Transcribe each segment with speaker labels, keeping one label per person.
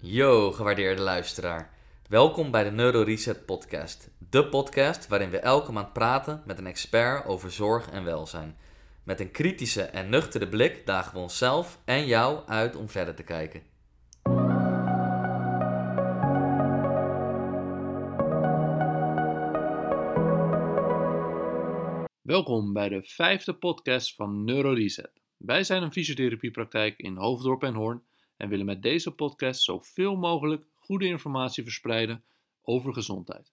Speaker 1: Yo, gewaardeerde luisteraar. Welkom bij de Neuro Reset Podcast. De podcast waarin we elke maand praten met een expert over zorg en welzijn. Met een kritische en nuchtere blik dagen we onszelf en jou uit om verder te kijken.
Speaker 2: Welkom bij de vijfde podcast van NeuroReset. Wij zijn een fysiotherapiepraktijk in Hoofddorp en Hoorn en willen met deze podcast zoveel mogelijk goede informatie verspreiden over gezondheid.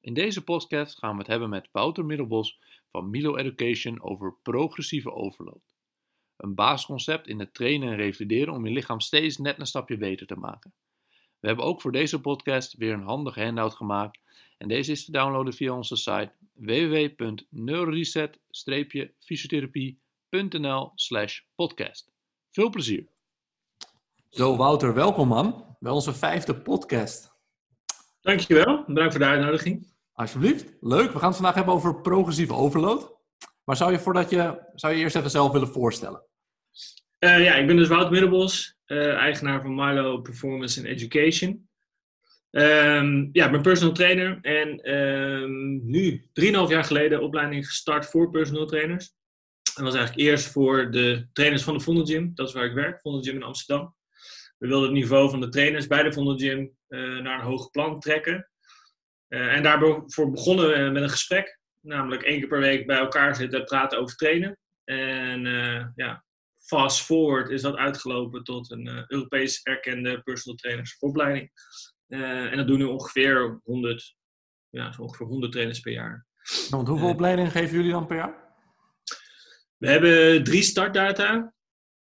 Speaker 2: In deze podcast gaan we het hebben met Wouter Middelbos van Milo Education over progressieve overload. Een basisconcept in het trainen en revalideren om je lichaam steeds net een stapje beter te maken. We hebben ook voor deze podcast weer een handige handout gemaakt en deze is te downloaden via onze site www.neuroreset-fysiotherapie.nl podcast. Veel plezier!
Speaker 3: Zo, Wouter, welkom man bij onze vijfde podcast.
Speaker 4: Dankjewel, bedankt voor de uitnodiging.
Speaker 3: Alsjeblieft, leuk. We gaan het vandaag hebben over progressieve overload. Maar zou je voordat je, zou je eerst even zelf willen voorstellen?
Speaker 4: Uh, ja, ik ben dus Wouter Middelbos, uh, eigenaar van Milo Performance and Education. Um, ja, ik ben personal trainer en um, nu, 3,5 jaar geleden, opleiding gestart voor personal trainers. Dat was eigenlijk eerst voor de trainers van de Vondel Gym, dat is waar ik werk, Vondel Gym in Amsterdam. We wilden het niveau van de trainers bij de Vondel Gym uh, naar een hoger plan trekken. Uh, en daarvoor begonnen we met een gesprek, namelijk één keer per week bij elkaar zitten praten over trainen. En uh, ja, fast forward is dat uitgelopen tot een Europees erkende personal trainersopleiding. en dat doen nu ongeveer 100, ja, zo ongeveer 100 trainers per jaar.
Speaker 3: Want hoeveel opleidingen geven jullie dan per jaar?
Speaker 4: We hebben drie startdata.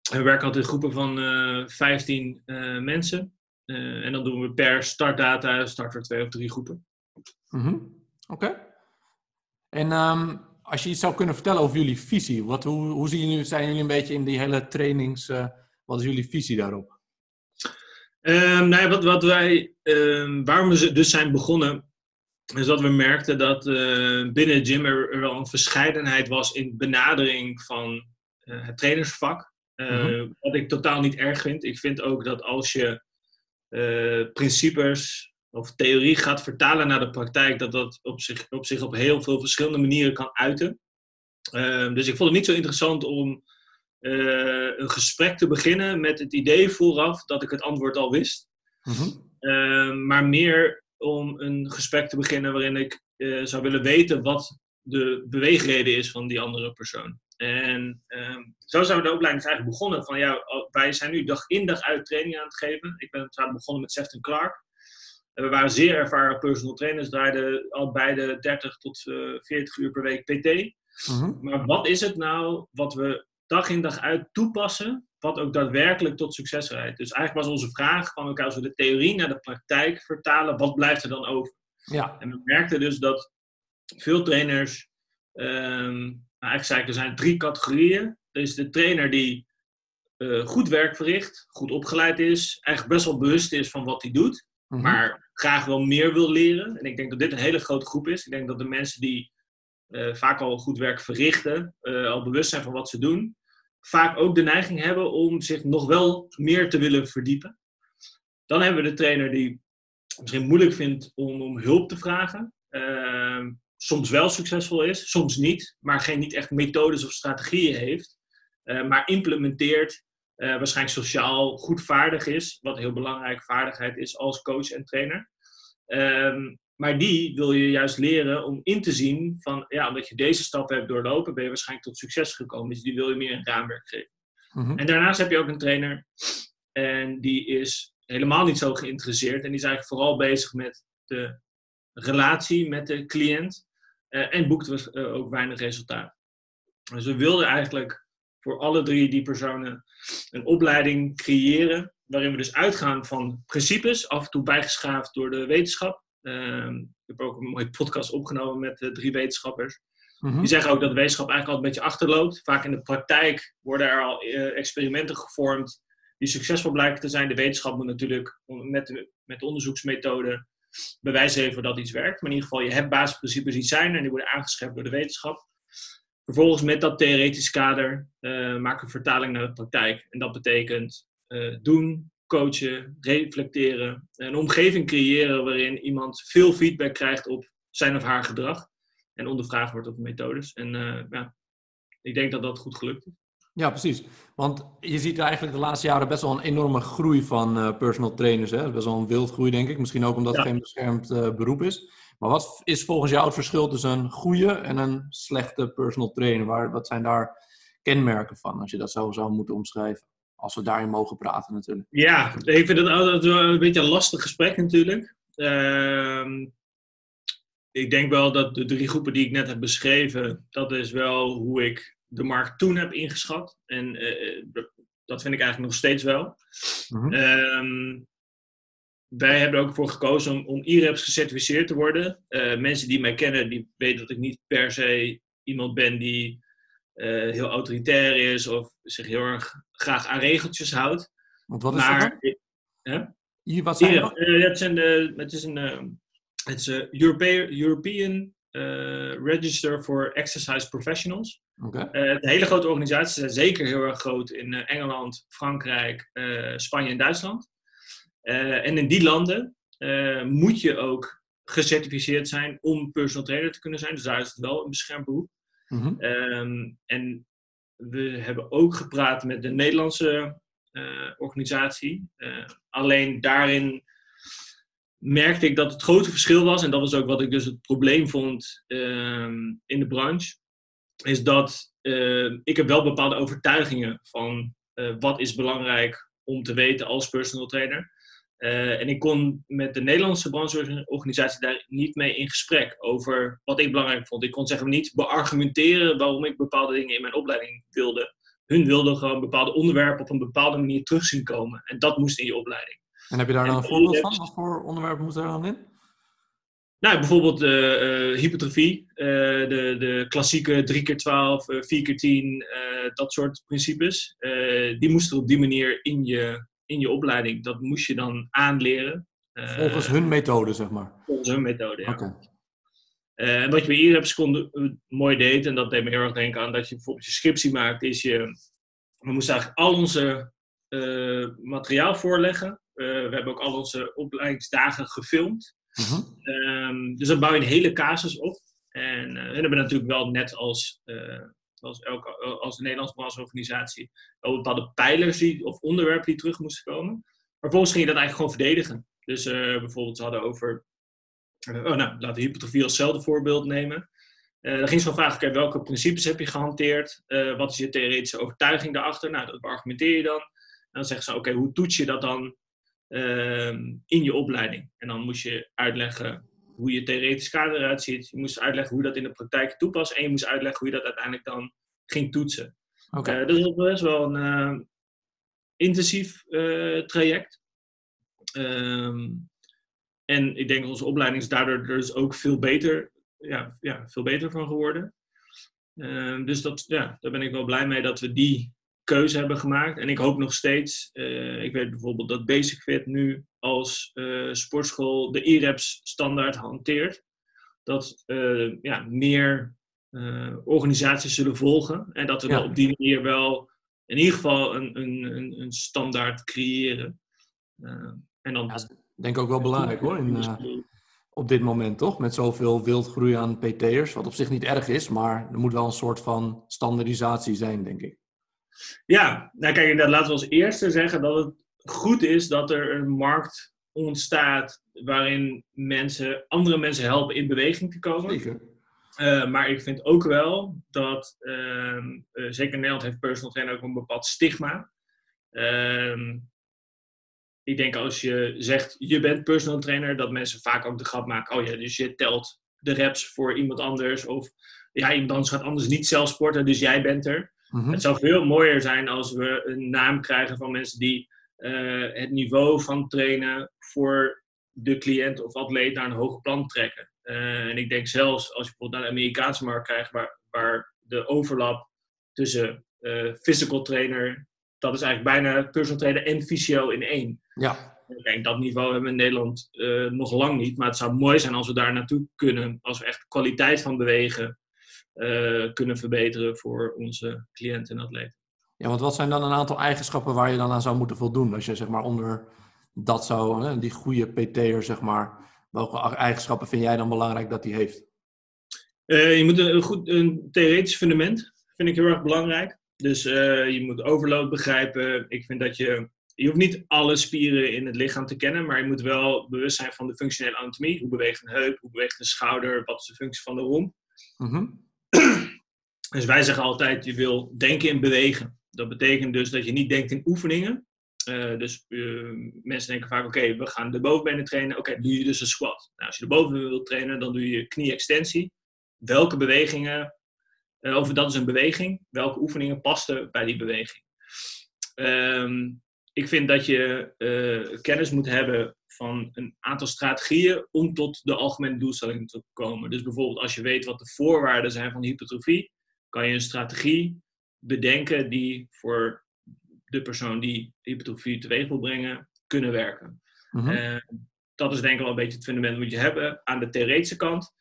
Speaker 4: We werken altijd in groepen van uh, 15 uh, mensen. Uh, en dan doen we per startdata starten we twee of drie groepen.
Speaker 3: Mm -hmm. Oké. Okay. En um, als je iets zou kunnen vertellen over jullie visie, wat, hoe, hoe zien jullie, zijn jullie een beetje in die hele trainings, wat is jullie visie daarop?
Speaker 4: Um, nou ja, wat, wat wij, um, waarom we dus zijn begonnen, is dat we merkten dat binnen gym er, er, wel een verscheidenheid was in benadering van het trainersvak. Uh, mm-hmm. Wat ik totaal niet erg vind. Ik vind ook dat als je principes of theorie gaat vertalen naar de praktijk, dat dat op zich op, zich op heel veel verschillende manieren kan uiten. Uh, dus ik vond het niet zo interessant om uh, een gesprek te beginnen met het idee vooraf dat ik het antwoord al wist. Mm-hmm. Uh, maar meer om een gesprek te beginnen waarin ik eh, zou willen weten wat de beweegreden is van die andere persoon. En ehm, zo zijn we de opleiding eigenlijk begonnen. Van, ja, wij zijn nu dag in dag uit training aan het geven. Ik ben begonnen met Sefton Clark. En we waren zeer ervaren personal trainers, draaiden al beide 30 tot uh, 40 uur per week PT. Mm-hmm. Maar wat is het nou wat we dag in dag uit toepassen, wat ook daadwerkelijk tot succes rijdt? Dus eigenlijk was onze vraag van, oké, als we de theorie naar de praktijk vertalen, wat blijft er dan over?
Speaker 3: Ja.
Speaker 4: En we merkten dus dat veel trainers, um, eigenlijk zei ik, er zijn drie categorieën. Er is de trainer die uh, goed werk verricht, goed opgeleid is, eigenlijk best wel bewust is van wat hij doet, mm-hmm. maar graag wel meer wil leren. En ik denk dat dit een hele grote groep is. Ik denk dat de mensen die uh, vaak al goed werk verrichten, uh, al bewust zijn van wat ze doen, vaak ook de neiging hebben om zich nog wel meer te willen verdiepen. Dan hebben we de trainer die misschien moeilijk vindt om, om hulp te vragen. Soms wel succesvol is, soms niet, maar geen niet echt methodes of strategieën heeft. Uh, maar implementeert, uh, waarschijnlijk sociaal goed vaardig is, wat een heel belangrijke vaardigheid is als coach en trainer. Um, maar die wil je juist leren om in te zien van, ja, omdat je deze stappen hebt doorlopen, ben je waarschijnlijk tot succes gekomen. Dus die wil je meer een raamwerk geven. Mm-hmm. En daarnaast heb je ook een trainer en die is helemaal niet zo geïnteresseerd en die is eigenlijk vooral bezig met de relatie met de cliënt uh, en boekt dus, uh, ook weinig resultaat. Dus we wilden eigenlijk voor alle drie die personen een opleiding creëren waarin we dus uitgaan van principes, af en toe bijgeschaafd door de wetenschap. Uh, ik heb ook een mooie podcast opgenomen met uh, drie wetenschappers. Mm-hmm. Die zeggen ook dat de wetenschap eigenlijk al een beetje achterloopt. Vaak in de praktijk worden er al experimenten gevormd die succesvol blijken te zijn. De wetenschap moet natuurlijk met, de, met onderzoeksmethoden bewijs leveren dat iets werkt. Maar in ieder geval, je hebt basisprincipes die zijn en die worden aangescherpt door de wetenschap. Vervolgens met dat theoretisch kader uh, maken we vertaling naar de praktijk. En dat betekent uh, doen, coachen, reflecteren. Een omgeving creëren waarin iemand veel feedback krijgt op zijn of haar gedrag. En ondervraagd wordt op methodes. En uh, ja, ik denk dat dat goed gelukt is.
Speaker 3: Ja, precies. Want je ziet eigenlijk de laatste jaren best wel een enorme groei van uh, personal trainers. Hè? Best wel een wildgroei, denk ik. Misschien ook omdat het geen beschermd uh, beroep is. Maar wat is volgens jou het verschil tussen een goede en een slechte personal trainer? Waar, wat zijn daar kenmerken van, als je dat zo zou moeten omschrijven? Als we daarin mogen praten natuurlijk.
Speaker 4: Ja, ik vind het altijd wel een beetje een lastig gesprek natuurlijk. Uh, ik denk wel dat de drie groepen die ik net heb beschreven, dat is wel hoe ik de markt toen heb ingeschat. En uh, dat vind ik eigenlijk nog steeds wel. Mm -hmm. wij hebben er ook voor gekozen om, om IREPS gecertificeerd te worden. Uh, mensen die mij kennen, die weten dat ik niet per se iemand ben die uh, heel autoritair is of zich heel erg graag aan regeltjes houdt.
Speaker 3: Want wat is maar, dat
Speaker 4: Hè?
Speaker 3: Hier, wat zijn
Speaker 4: het, zijn de, het is een het is een European, European Register for Exercise Professionals.
Speaker 3: Okay.
Speaker 4: Uh, de hele grote organisaties zijn zeker heel erg groot in uh, Engeland, Frankrijk, uh, Spanje en Duitsland. en in die landen moet je ook gecertificeerd zijn om personal trainer te kunnen zijn. Dus daar is het wel een beschermd beroep.
Speaker 3: Mm -hmm.
Speaker 4: um, en we hebben ook gepraat met de Nederlandse organisatie. alleen daarin merkte ik dat het grote verschil was, en dat was ook wat ik dus het probleem vond um, in de branche is dat uh, ik heb wel bepaalde overtuigingen van uh, wat is belangrijk om te weten als personal trainer. Uh, en ik kon met de Nederlandse brancheorganisatie daar niet mee in gesprek over wat ik belangrijk vond. Ik kon zeggen niet beargumenteren waarom ik bepaalde dingen in mijn opleiding wilde. Hun wilden gewoon bepaalde onderwerpen op een bepaalde manier terug zien komen. En dat moest in je opleiding.
Speaker 3: En heb je daar dan een voorbeeld van? Wat voor onderwerpen moeten er dan in?
Speaker 4: Nou, bijvoorbeeld uh, uh, hypertrofie, uh, de, de klassieke 3 keer 12 4 keer 10 dat soort principes. die moesten op die manier in je, in je opleiding. Dat moest je dan aanleren.
Speaker 3: volgens hun methode, zeg maar.
Speaker 4: Volgens hun methode, ja.
Speaker 3: Okay.
Speaker 4: En wat je bij IREPS kon, mooi deed, en dat deed me heel erg denken aan dat je bijvoorbeeld je scriptie maakt, is je, we moesten eigenlijk al onze materiaal voorleggen. we hebben ook al onze opleidingsdagen gefilmd.
Speaker 3: Uh
Speaker 4: -huh. Um, dus dan bouw je een hele casus op. En uh, we hebben natuurlijk wel net als, uh, elke, als de Nederlandse brancheorganisatie wel bepaalde pijlers die, of onderwerpen die terug moesten komen. Maar vervolgens ging je dat eigenlijk gewoon verdedigen. Dus uh, bijvoorbeeld, ze hadden over. oh, nou, laten we hypertrofie als voorbeeld nemen. dan ging ze van vragen: welke principes heb je gehanteerd? wat is je theoretische overtuiging daarachter? Nou, dat argumenteer je dan. En dan zeggen ze: oké, hoe toets je dat dan in je opleiding. En dan moest je uitleggen hoe je theoretisch kader eruit ziet. Je moest uitleggen hoe je dat in de praktijk toepast. En je moest uitleggen hoe je dat uiteindelijk dan ging toetsen.
Speaker 3: Okay.
Speaker 4: Uh, dus dat was best wel een uh, intensief uh, traject. Um, en ik denk dat onze opleiding is daardoor dus ook veel beter, ja, ja, veel beter van geworden. Dus dat, ja, daar ben ik wel blij mee dat we die keuze hebben gemaakt. En ik hoop nog steeds, uh, ik weet bijvoorbeeld dat Basic Fit nu als uh, sportschool de IREPS standaard hanteert. Dat uh, ja, meer organisaties zullen volgen. En dat we ja. op die manier wel in ieder geval een, een, een, een standaard creëren. en dan,
Speaker 3: ja, denk ook wel belangrijk hoor. In, op dit moment toch? Met zoveel wildgroei aan PT'ers. Wat op zich niet erg is, maar er moet wel een soort van standaardisatie zijn, denk ik.
Speaker 4: Ja, nou kijk, inderdaad, laten we als eerste zeggen dat het goed is dat er een markt ontstaat waarin mensen, andere mensen helpen in beweging te komen.
Speaker 3: Zeker.
Speaker 4: Uh, maar ik vind ook wel dat, uh, uh, zeker in Nederland heeft personal trainer ook een bepaald stigma. Ehm, ik denk als je zegt, je bent personal trainer, dat mensen vaak ook de grap maken, oh ja, dus je telt de reps voor iemand anders. Of ja, iemand anders gaat anders niet zelf sporten, dus jij bent er.
Speaker 3: Mhm.
Speaker 4: Het zou veel mooier zijn als we een naam krijgen van mensen die uh, het niveau van trainen voor de cliënt of atleet naar een hoger plan trekken. Uh, en ik denk zelfs als je bijvoorbeeld naar de Amerikaanse markt krijgt, waar, waar de overlap tussen uh, physical trainer, dat is eigenlijk bijna personal trainer en fysio in één.
Speaker 3: Ja.
Speaker 4: Ik denk dat niveau hebben we in Nederland nog lang niet, maar het zou mooi zijn als we daar naartoe kunnen, als we echt kwaliteit van bewegen uh, kunnen verbeteren voor onze cliënten en atleten.
Speaker 3: Ja, want wat zijn dan een aantal eigenschappen waar je dan aan zou moeten voldoen? Als je zeg maar onder dat zou, hè, die goede PT'er zeg maar, welke eigenschappen vind jij dan belangrijk dat hij heeft?
Speaker 4: Uh, je moet een, goed een theoretisch fundament, vind ik heel erg belangrijk. Dus uh, je moet overload begrijpen. Ik vind dat je, je hoeft niet alle spieren in het lichaam te kennen, maar je moet wel bewust zijn van de functionele anatomie. Hoe beweegt een heup, hoe beweegt een schouder, wat is de functie van de romp. Mm dus wij zeggen altijd, je wil denken in bewegen. Dat betekent dus dat je niet denkt in oefeningen. Uh, dus uh, mensen denken vaak, oké, we gaan de bovenbenen trainen. Oké, doe je dus een squat. Nou, als je de bovenbenen wilt trainen, dan doe je knie-extensie. Welke bewegingen, uh, over dat is een beweging, welke oefeningen pasten bij die beweging? Um, ik vind dat je kennis moet hebben van een aantal strategieën om tot de algemene doelstelling te komen. Dus bijvoorbeeld als je weet wat de voorwaarden zijn van hypertrofie, kan je een strategie bedenken die voor de persoon die hypertrofie teweeg wil brengen, kunnen werken. Mm dat is denk ik wel een beetje het fundament wat je hebben aan de theoretische kant.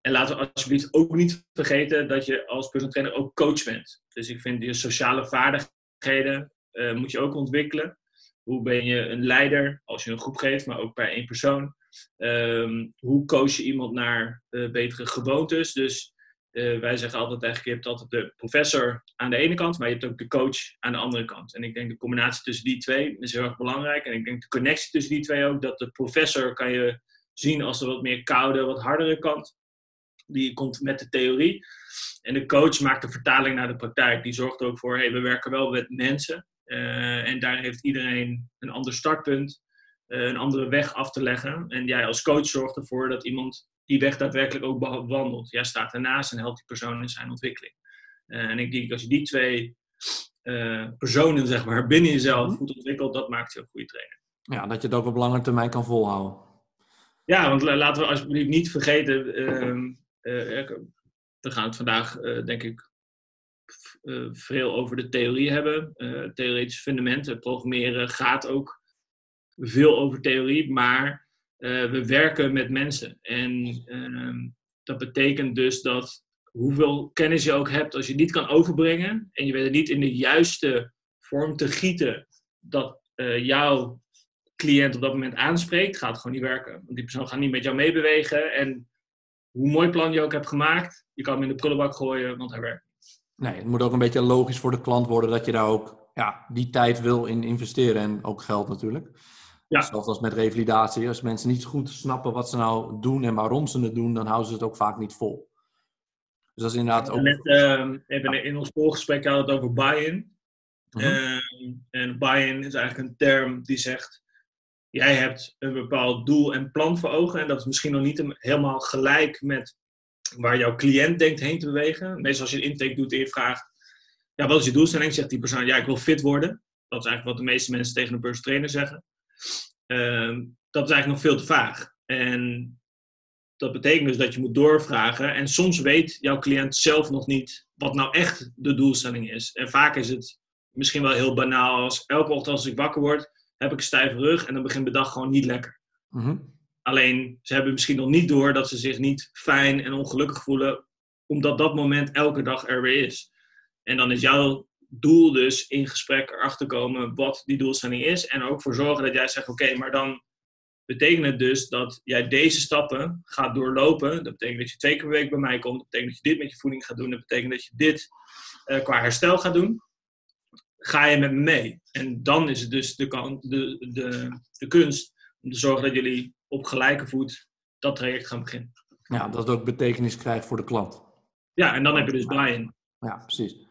Speaker 4: En laten we alsjeblieft ook niet vergeten dat je als personal trainer ook coach bent. Dus ik vind je sociale vaardigheden uh, moet je ook ontwikkelen. Hoe ben je een leider als je een groep geeft, maar ook bij één persoon? Um, hoe coach je iemand naar uh, betere gewoontes? Dus uh, wij zeggen altijd eigenlijk, je hebt altijd de professor aan de ene kant, maar je hebt ook de coach aan de andere kant. En ik denk de combinatie tussen die twee is heel erg belangrijk. En ik denk de connectie tussen die twee ook, dat de professor kan je zien als de wat meer koude, wat hardere kant. Die komt met de theorie. En de coach maakt de vertaling naar de praktijk. Die zorgt ook voor, hey, we werken wel met mensen. Uh, en daar heeft iedereen een ander startpunt, uh, een andere weg af te leggen. En jij als coach zorgt ervoor dat iemand die weg daadwerkelijk ook bewandelt. Jij staat ernaast en helpt die persoon in zijn ontwikkeling. Uh, en ik denk, als je die twee personen zeg maar, binnen jezelf mhm. goed ontwikkelt, dat maakt je een goede trainer.
Speaker 3: Ja, dat je het ook op lange termijn kan volhouden.
Speaker 4: Ja, want laten we alsjeblieft niet vergeten, uh, we gaan het vandaag denk ik veel over de theorie hebben. theoretische fundamenten, programmeren gaat ook veel over theorie, maar uh, we werken met mensen. En uh, dat betekent dus dat hoeveel kennis je ook hebt, als je niet kan overbrengen en je weet het niet in de juiste vorm te gieten, dat jouw cliënt op dat moment aanspreekt, gaat gewoon niet werken. Want die persoon gaat niet met jou meebewegen. En hoe mooi plan je ook hebt gemaakt, je kan hem in de prullenbak gooien, want hij werkt.
Speaker 3: Nee, het moet ook een beetje logisch voor de klant worden dat je daar ook ja, die tijd wil in investeren en ook geld natuurlijk. Ja. Zelfs als met revalidatie. Als mensen niet goed snappen wat ze nou doen en waarom ze het doen, dan houden ze het ook vaak niet vol. Dus dat is inderdaad ook...
Speaker 4: Net, uh, even in ons voorgesprek hadden we het over buy-in. Uh -huh. en buy-in is eigenlijk een term die zegt... Jij hebt een bepaald doel en plan voor ogen. En dat is misschien nog niet helemaal gelijk met waar jouw cliënt denkt heen te bewegen. Meestal als je een intake doet en je vraagt... Ja, wat is je doelstelling? Zegt die persoon, ja, ik wil fit worden. Dat is eigenlijk wat de meeste mensen tegen een personal trainer zeggen. Ehm, dat is eigenlijk nog veel te vaag. En dat betekent dus dat je moet doorvragen. En soms weet jouw cliënt zelf nog niet wat nou echt de doelstelling is. En vaak is het misschien wel heel banaal als elke ochtend als ik wakker word, heb ik een stijve rug en dan begint de dag gewoon niet lekker. Mhm. Alleen ze hebben misschien nog niet door dat ze zich niet fijn en ongelukkig voelen, omdat dat moment elke dag er weer is. En dan is jouw doel dus in gesprek erachter komen wat die doelstelling is. En ook voor zorgen dat jij zegt, oké, maar dan betekent het dus dat jij deze stappen gaat doorlopen. Dat betekent dat je twee keer per week bij mij komt. Dat betekent dat je dit met je voeding gaat doen. Dat betekent dat je dit uh, qua herstel gaat doen. Ga je met me mee? En dan is het dus de, de, de, de kunst om te zorgen dat jullie op gelijke voet dat traject gaan beginnen.
Speaker 3: Ja, dat het ook betekenis krijgt voor de klant.
Speaker 4: Ja, en dan heb je dus buy-in.
Speaker 3: Ja, precies.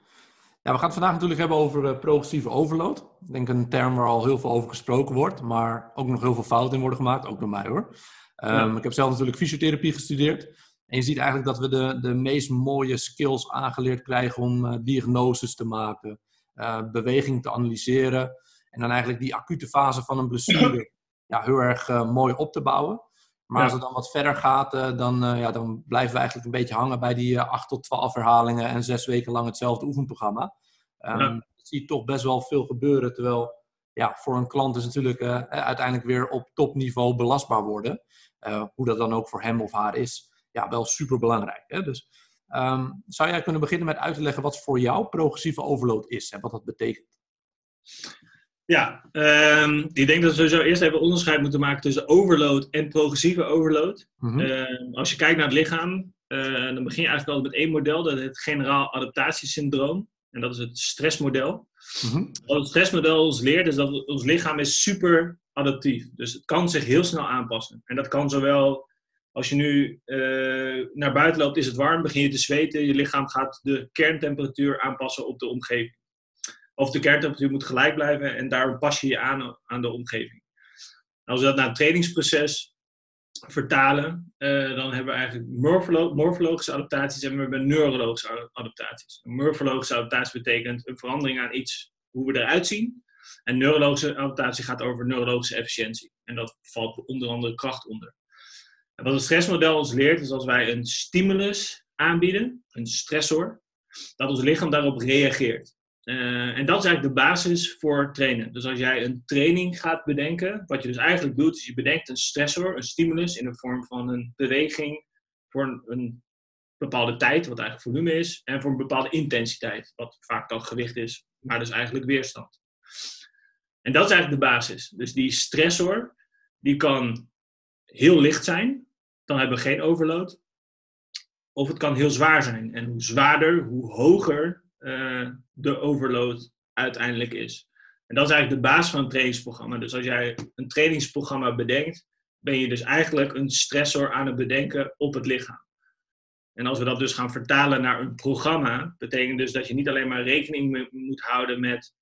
Speaker 3: Ja, we gaan het vandaag natuurlijk hebben over uh, progressieve overload. Ik denk een term waar al heel veel over gesproken wordt, maar ook nog heel veel fouten in worden gemaakt, ook door mij hoor. Um, Ik heb zelf natuurlijk fysiotherapie gestudeerd. En je ziet eigenlijk dat we de, de meest mooie skills aangeleerd krijgen om uh, diagnoses te maken, uh, beweging te analyseren en dan eigenlijk die acute fase van een blessure ja, heel erg mooi op te bouwen. Maar ja. als het dan wat verder gaat, dan, ja, dan blijven we eigenlijk een beetje hangen bij die 8 tot 12 herhalingen en zes weken lang hetzelfde oefenprogramma. Um, ja. zie toch best wel veel gebeuren. Terwijl ja, voor een klant is natuurlijk uiteindelijk weer op topniveau belastbaar worden. Hoe dat dan ook voor hem of haar is, ja, wel super belangrijk. Hè? Dus Ehm, zou jij kunnen beginnen met uit te leggen wat voor jou progressieve overload is en wat dat betekent?
Speaker 4: Ja, ehm, ik denk dat we sowieso eerst even onderscheid moeten maken tussen overload en progressieve overload.
Speaker 3: Mhm.
Speaker 4: Ehm, als je kijkt naar het lichaam, eh, dan begin je eigenlijk altijd met één model, dat het generaal adaptatiesyndroom. En dat is het stressmodel.
Speaker 3: Mhm.
Speaker 4: Wat het stressmodel ons leert, is dat ons lichaam is super adaptief. Dus het kan zich heel snel aanpassen. En dat kan zowel als je nu eh, naar buiten loopt, is het warm, begin je te zweten. Je lichaam gaat de kerntemperatuur aanpassen op de omgeving. Of de kerntemperatuur moet gelijk blijven en daarom pas je je aan aan de omgeving. Als we dat naar een trainingsproces vertalen, eh, dan hebben we eigenlijk morfolo- morfologische adaptaties en we hebben neurologische adaptaties. Een morfologische adaptatie betekent een verandering aan iets, hoe we eruit zien. En neurologische adaptatie gaat over neurologische efficiëntie. En dat valt onder andere kracht onder. En wat het stressmodel ons leert, is als wij een stimulus aanbieden, een stressor, dat ons lichaam daarop reageert. Eh, en dat is eigenlijk de basis voor trainen. Dus als jij een training gaat bedenken, wat je dus eigenlijk doet, is je bedenkt een stressor, een stimulus in de vorm van een beweging voor een, een bepaalde tijd, wat eigenlijk volume is, en voor een bepaalde intensiteit, wat vaak dan gewicht is, maar dus eigenlijk weerstand. En dat is eigenlijk de basis. Dus die stressor, die kan heel licht zijn, dan hebben we geen overload. Of het kan heel zwaar zijn. En hoe zwaarder, hoe hoger eh, de overload uiteindelijk is. En dat is eigenlijk de basis van een trainingsprogramma. Dus als jij een trainingsprogramma bedenkt, ben je dus eigenlijk een stressor aan het bedenken op het lichaam. En als we dat dus gaan vertalen naar een programma, betekent dus dat je niet alleen maar rekening moet houden met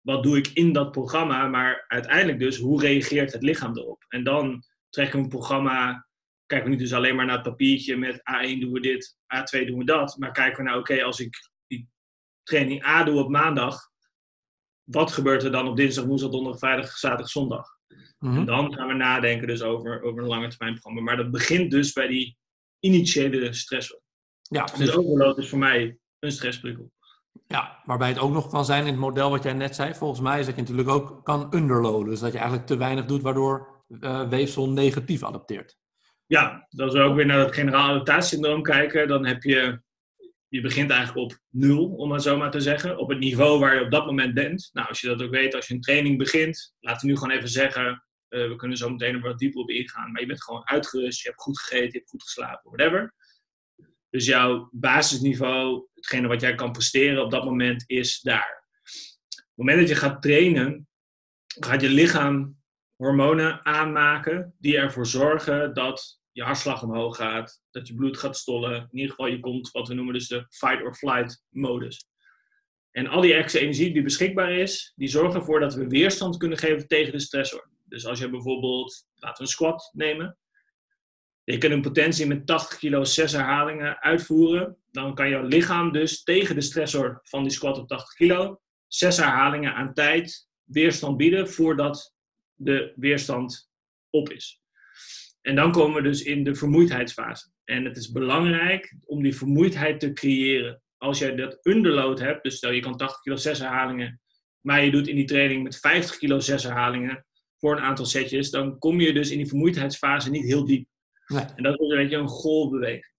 Speaker 4: wat doe ik in dat programma, maar uiteindelijk dus hoe reageert het lichaam erop. En dan trekken we een programma, kijken we niet dus alleen maar naar het papiertje met A1 doen we dit, A2 doen we dat, maar kijken we naar oké, als ik training A doe op maandag, wat gebeurt er dan op dinsdag, woensdag, donderdag, vrijdag, zaterdag, zondag?
Speaker 3: Mhm.
Speaker 4: En dan gaan we nadenken dus over, over een lange termijn programma. Maar dat begint dus bij die initiële stressor.
Speaker 3: Ja,
Speaker 4: Dus
Speaker 3: dus,
Speaker 4: overload is voor mij een stressprikkel.
Speaker 3: ja, waarbij het ook nog kan zijn in het model wat jij net zei, volgens mij, is dat je natuurlijk ook kan underloaden. Dus dat je eigenlijk te weinig doet, waardoor eh, weefsel negatief adapteert.
Speaker 4: Ja, als we ook weer naar het generaal adaptatiesyndroom kijken, dan heb je, je begint eigenlijk op nul, om het zo maar te zeggen. Op het niveau waar je op dat moment bent. Nou, als je dat ook weet, als je een training begint, laten we nu gewoon even zeggen, eh, we kunnen zo meteen er wat dieper op ingaan. Maar je bent gewoon uitgerust, je hebt goed gegeten, je hebt goed geslapen, whatever. Dus jouw basisniveau, hetgene wat jij kan presteren op dat moment, is daar. Op het moment dat je gaat trainen, gaat je lichaam hormonen aanmaken die ervoor zorgen dat je hartslag omhoog gaat, dat je bloed gaat stollen. In ieder geval, je komt wat we noemen dus de fight or flight modus. En al die extra energie die beschikbaar is, die zorgen ervoor dat we weerstand kunnen geven tegen de stressor. Dus als je bijvoorbeeld, laten we een squat nemen. Je kunt een potentie met 80 kilo 6 herhalingen uitvoeren. Dan kan jouw lichaam dus tegen de stressor van die squat op 80 kilo 6 herhalingen aan tijd weerstand bieden voordat de weerstand op is. En dan komen we dus in de vermoeidheidsfase. En het is belangrijk om die vermoeidheid te creëren. Als jij dat underload hebt, dus stel je kan 80 kilo 6 herhalingen, maar je doet in die training met 50 kilo 6 herhalingen voor een aantal setjes, dan kom je dus in die vermoeidheidsfase niet heel diep.
Speaker 3: Nee.
Speaker 4: En dat is een beetje een golfbeweging.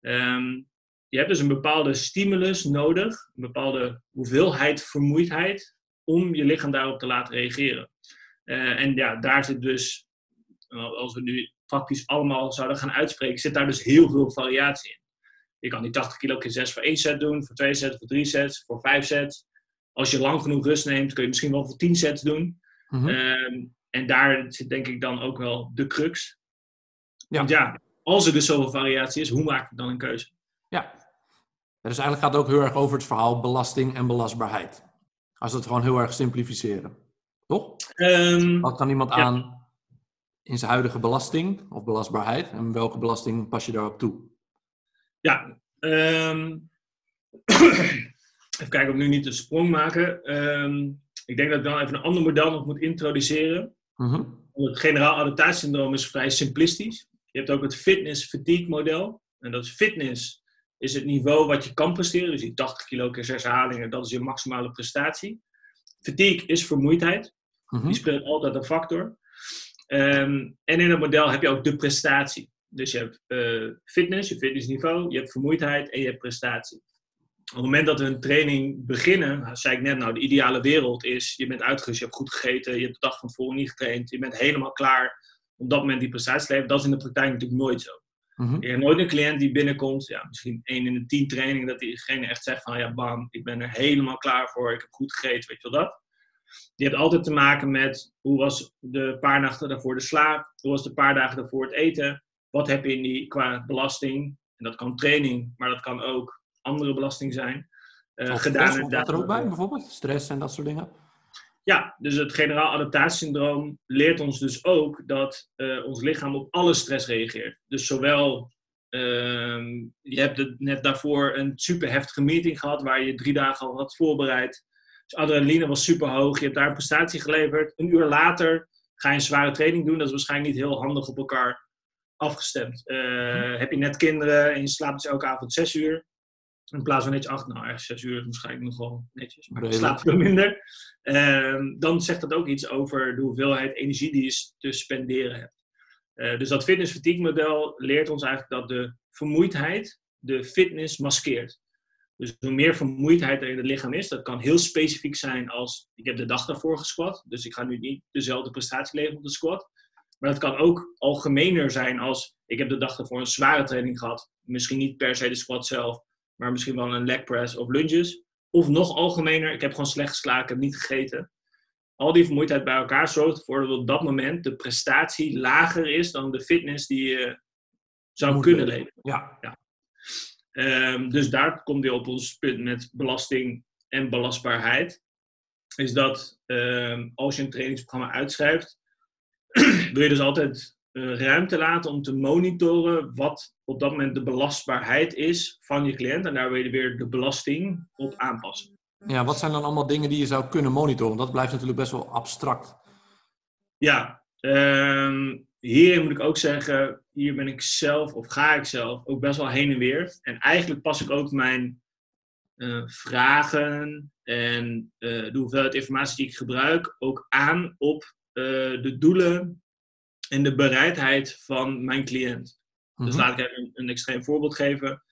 Speaker 4: Ehm, je hebt dus een bepaalde stimulus nodig, een bepaalde hoeveelheid vermoeidheid, om je lichaam daarop te laten reageren. Eh, en ja, daar zit dus, als we nu praktisch allemaal zouden gaan uitspreken, zit daar dus heel veel variatie in. Je kan die 80 kilo keer 6 voor één set doen, voor twee sets, voor drie sets, voor vijf sets. Als je lang genoeg rust neemt, kun je misschien wel voor 10 sets doen.
Speaker 3: Mhm.
Speaker 4: Ehm, en daar zit denk ik dan ook wel de crux.
Speaker 3: Ja.
Speaker 4: Want ja, als er dus zoveel variatie is, hoe maak ik dan een keuze?
Speaker 3: Ja. Dus eigenlijk gaat het ook heel erg over het verhaal belasting en belastbaarheid. Als we het gewoon heel erg simplificeren. Toch?
Speaker 4: Ehm,
Speaker 3: Wat kan iemand
Speaker 4: Ja.
Speaker 3: aan in zijn huidige belasting of belastbaarheid? En welke belasting pas je daarop toe?
Speaker 4: Ja, ehm, even kijken of we nu niet de sprong maken. Ehm, ik denk dat ik dan even een ander model nog moet introduceren.
Speaker 3: Mhm.
Speaker 4: Het generaal adaptatiesyndroom is vrij simplistisch. Je hebt ook het fitness-fatigue model. En dat is fitness is het niveau wat je kan presteren. Dus die 80 kilo keer 6 herhalingen, dat is je maximale prestatie. Fatigue is vermoeidheid.
Speaker 3: Mhm.
Speaker 4: Die speelt altijd een factor. Ehm, en in het model heb je ook de prestatie. Dus je hebt uh, fitness, je fitnessniveau, je hebt vermoeidheid en je hebt prestatie. Op het moment dat we een training beginnen, zei ik net, nou, de ideale wereld is, je bent uitgerust, je hebt goed gegeten, je hebt de dag van tevoren niet getraind, je bent helemaal klaar op dat moment die prestatie te leveren. Dat is in de praktijk natuurlijk nooit zo. Mm Je hebt nooit een cliënt die binnenkomt, ja, misschien één in de tien trainingen, dat diegene echt zegt van, ja, bam, ik ben er helemaal klaar voor, ik heb goed gegeten, weet je wel dat. Je hebt altijd te maken met, hoe was de paar nachten daarvoor de slaap, hoe was de paar dagen daarvoor het eten, wat heb je in die, qua belasting, en dat kan training, maar dat kan ook andere belasting zijn.
Speaker 3: Uh, gedaan dat er ook bij, bijvoorbeeld? Stress en dat soort dingen?
Speaker 4: Ja, dus het generaal adaptatiesyndroom leert ons dus ook dat uh, ons lichaam op alle stress reageert. Dus zowel, uh, je hebt net daarvoor een super heftige meeting gehad waar je drie dagen al had voorbereid. Dus adrenaline was super hoog, je hebt daar een prestatie geleverd. Een uur later ga je een zware training doen, dat is waarschijnlijk niet heel handig op elkaar afgestemd. Uh, heb je net kinderen en je slaapt dus elke avond zes uur, in plaats van netjes acht, nou eigenlijk zes uur is waarschijnlijk nog wel netjes, maar je slaapt veel minder. Uh, dan zegt dat ook iets over de hoeveelheid energie die je te spenderen hebt. Uh, dus dat fitness fatigue model leert ons eigenlijk dat de vermoeidheid de fitness maskeert. Dus hoe meer vermoeidheid er in het lichaam is, dat kan heel specifiek zijn als ik heb de dag daarvoor gesquat, dus ik ga nu niet dezelfde prestatie leveren op de squat. Maar dat kan ook algemener zijn als ik heb de dag daarvoor een zware training gehad. Misschien niet per se de squat zelf, maar misschien wel een leg press of lunges. Of nog algemener, ik heb gewoon slecht geslagen, ik heb niet gegeten. Al die vermoeidheid bij elkaar zorgt ervoor dat op dat moment de prestatie lager is dan de fitness die je zou kunnen leveren.
Speaker 3: Ja. ja.
Speaker 4: Um, dus daar komt weer op ons punt met belasting en belastbaarheid. Is dat um, als je een trainingsprogramma uitschrijft, wil je dus altijd uh, ruimte laten om te monitoren wat op dat moment de belastbaarheid is van je cliënt. En daar wil je weer de belasting op aanpassen.
Speaker 3: Ja, wat zijn dan allemaal dingen die je zou kunnen monitoren? Dat blijft natuurlijk best wel abstract.
Speaker 4: Ja, um, hierin moet ik ook zeggen, hier ben ik zelf, of ga ik zelf, ook best wel heen en weer. En eigenlijk pas ik ook mijn uh, vragen en uh, de hoeveelheid informatie die ik gebruik ook aan op uh, de doelen en de bereidheid van mijn cliënt. Dus mhm. laat ik even een, een, extreem voorbeeld geven.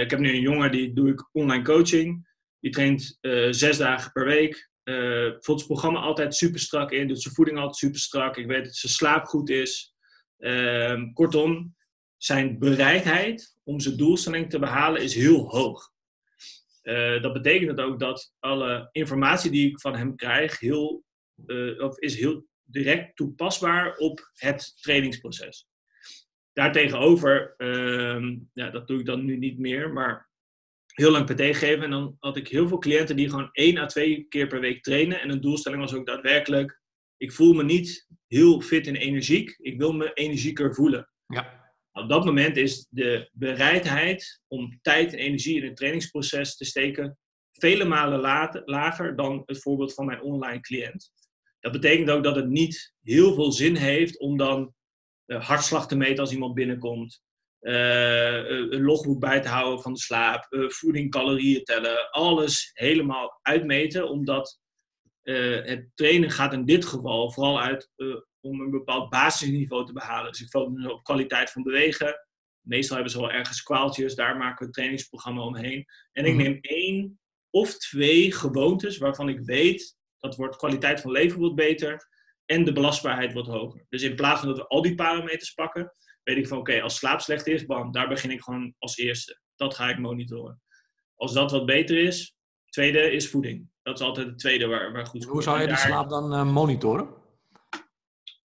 Speaker 4: ik heb nu een jongen, die doe ik online coaching. Die traint zes dagen per week. Uh, voelt zijn programma altijd super strak in, doet zijn voeding altijd super strak. Ik weet dat zijn slaap goed is. Uh, kortom, zijn bereidheid om zijn doelstelling te behalen is heel hoog. Uh, dat betekent ook dat alle informatie die ik van hem krijg heel, uh, of is heel direct toepasbaar op het trainingsproces. Daartegenover, ehm, ja, dat doe ik dan nu niet meer, maar heel lang PT gegeven. En dan had ik heel veel cliënten die gewoon één à twee keer per week trainen. En een doelstelling was ook daadwerkelijk, ik voel me niet heel fit en energiek. Ik wil me energieker voelen.
Speaker 3: Ja.
Speaker 4: Op dat moment is de bereidheid om tijd en energie in het trainingsproces te steken vele malen lager dan het voorbeeld van mijn online cliënt. Dat betekent ook dat het niet heel veel zin heeft om dan hartslag te meten als iemand binnenkomt. Eh, een logboek bij te houden van de slaap, uh, voeding, calorieën tellen, alles helemaal uitmeten, omdat het trainen gaat in dit geval vooral uit om een bepaald basisniveau te behalen. Dus ik focus op kwaliteit van bewegen. Meestal hebben ze wel ergens kwaaltjes, daar maken we een trainingsprogramma omheen. En ik mhm. neem één of twee gewoontes waarvan ik weet dat wordt kwaliteit van leven wordt beter en de belastbaarheid wordt hoger. Dus in plaats van dat we al die parameters pakken, weet ik van oké, als slaap slecht is, bam, daar begin ik gewoon als eerste. Dat ga ik monitoren. Als dat wat beter is, tweede is voeding. Dat is altijd het tweede waar, waar goed
Speaker 3: Hoe zou je die slaap dan uh, monitoren?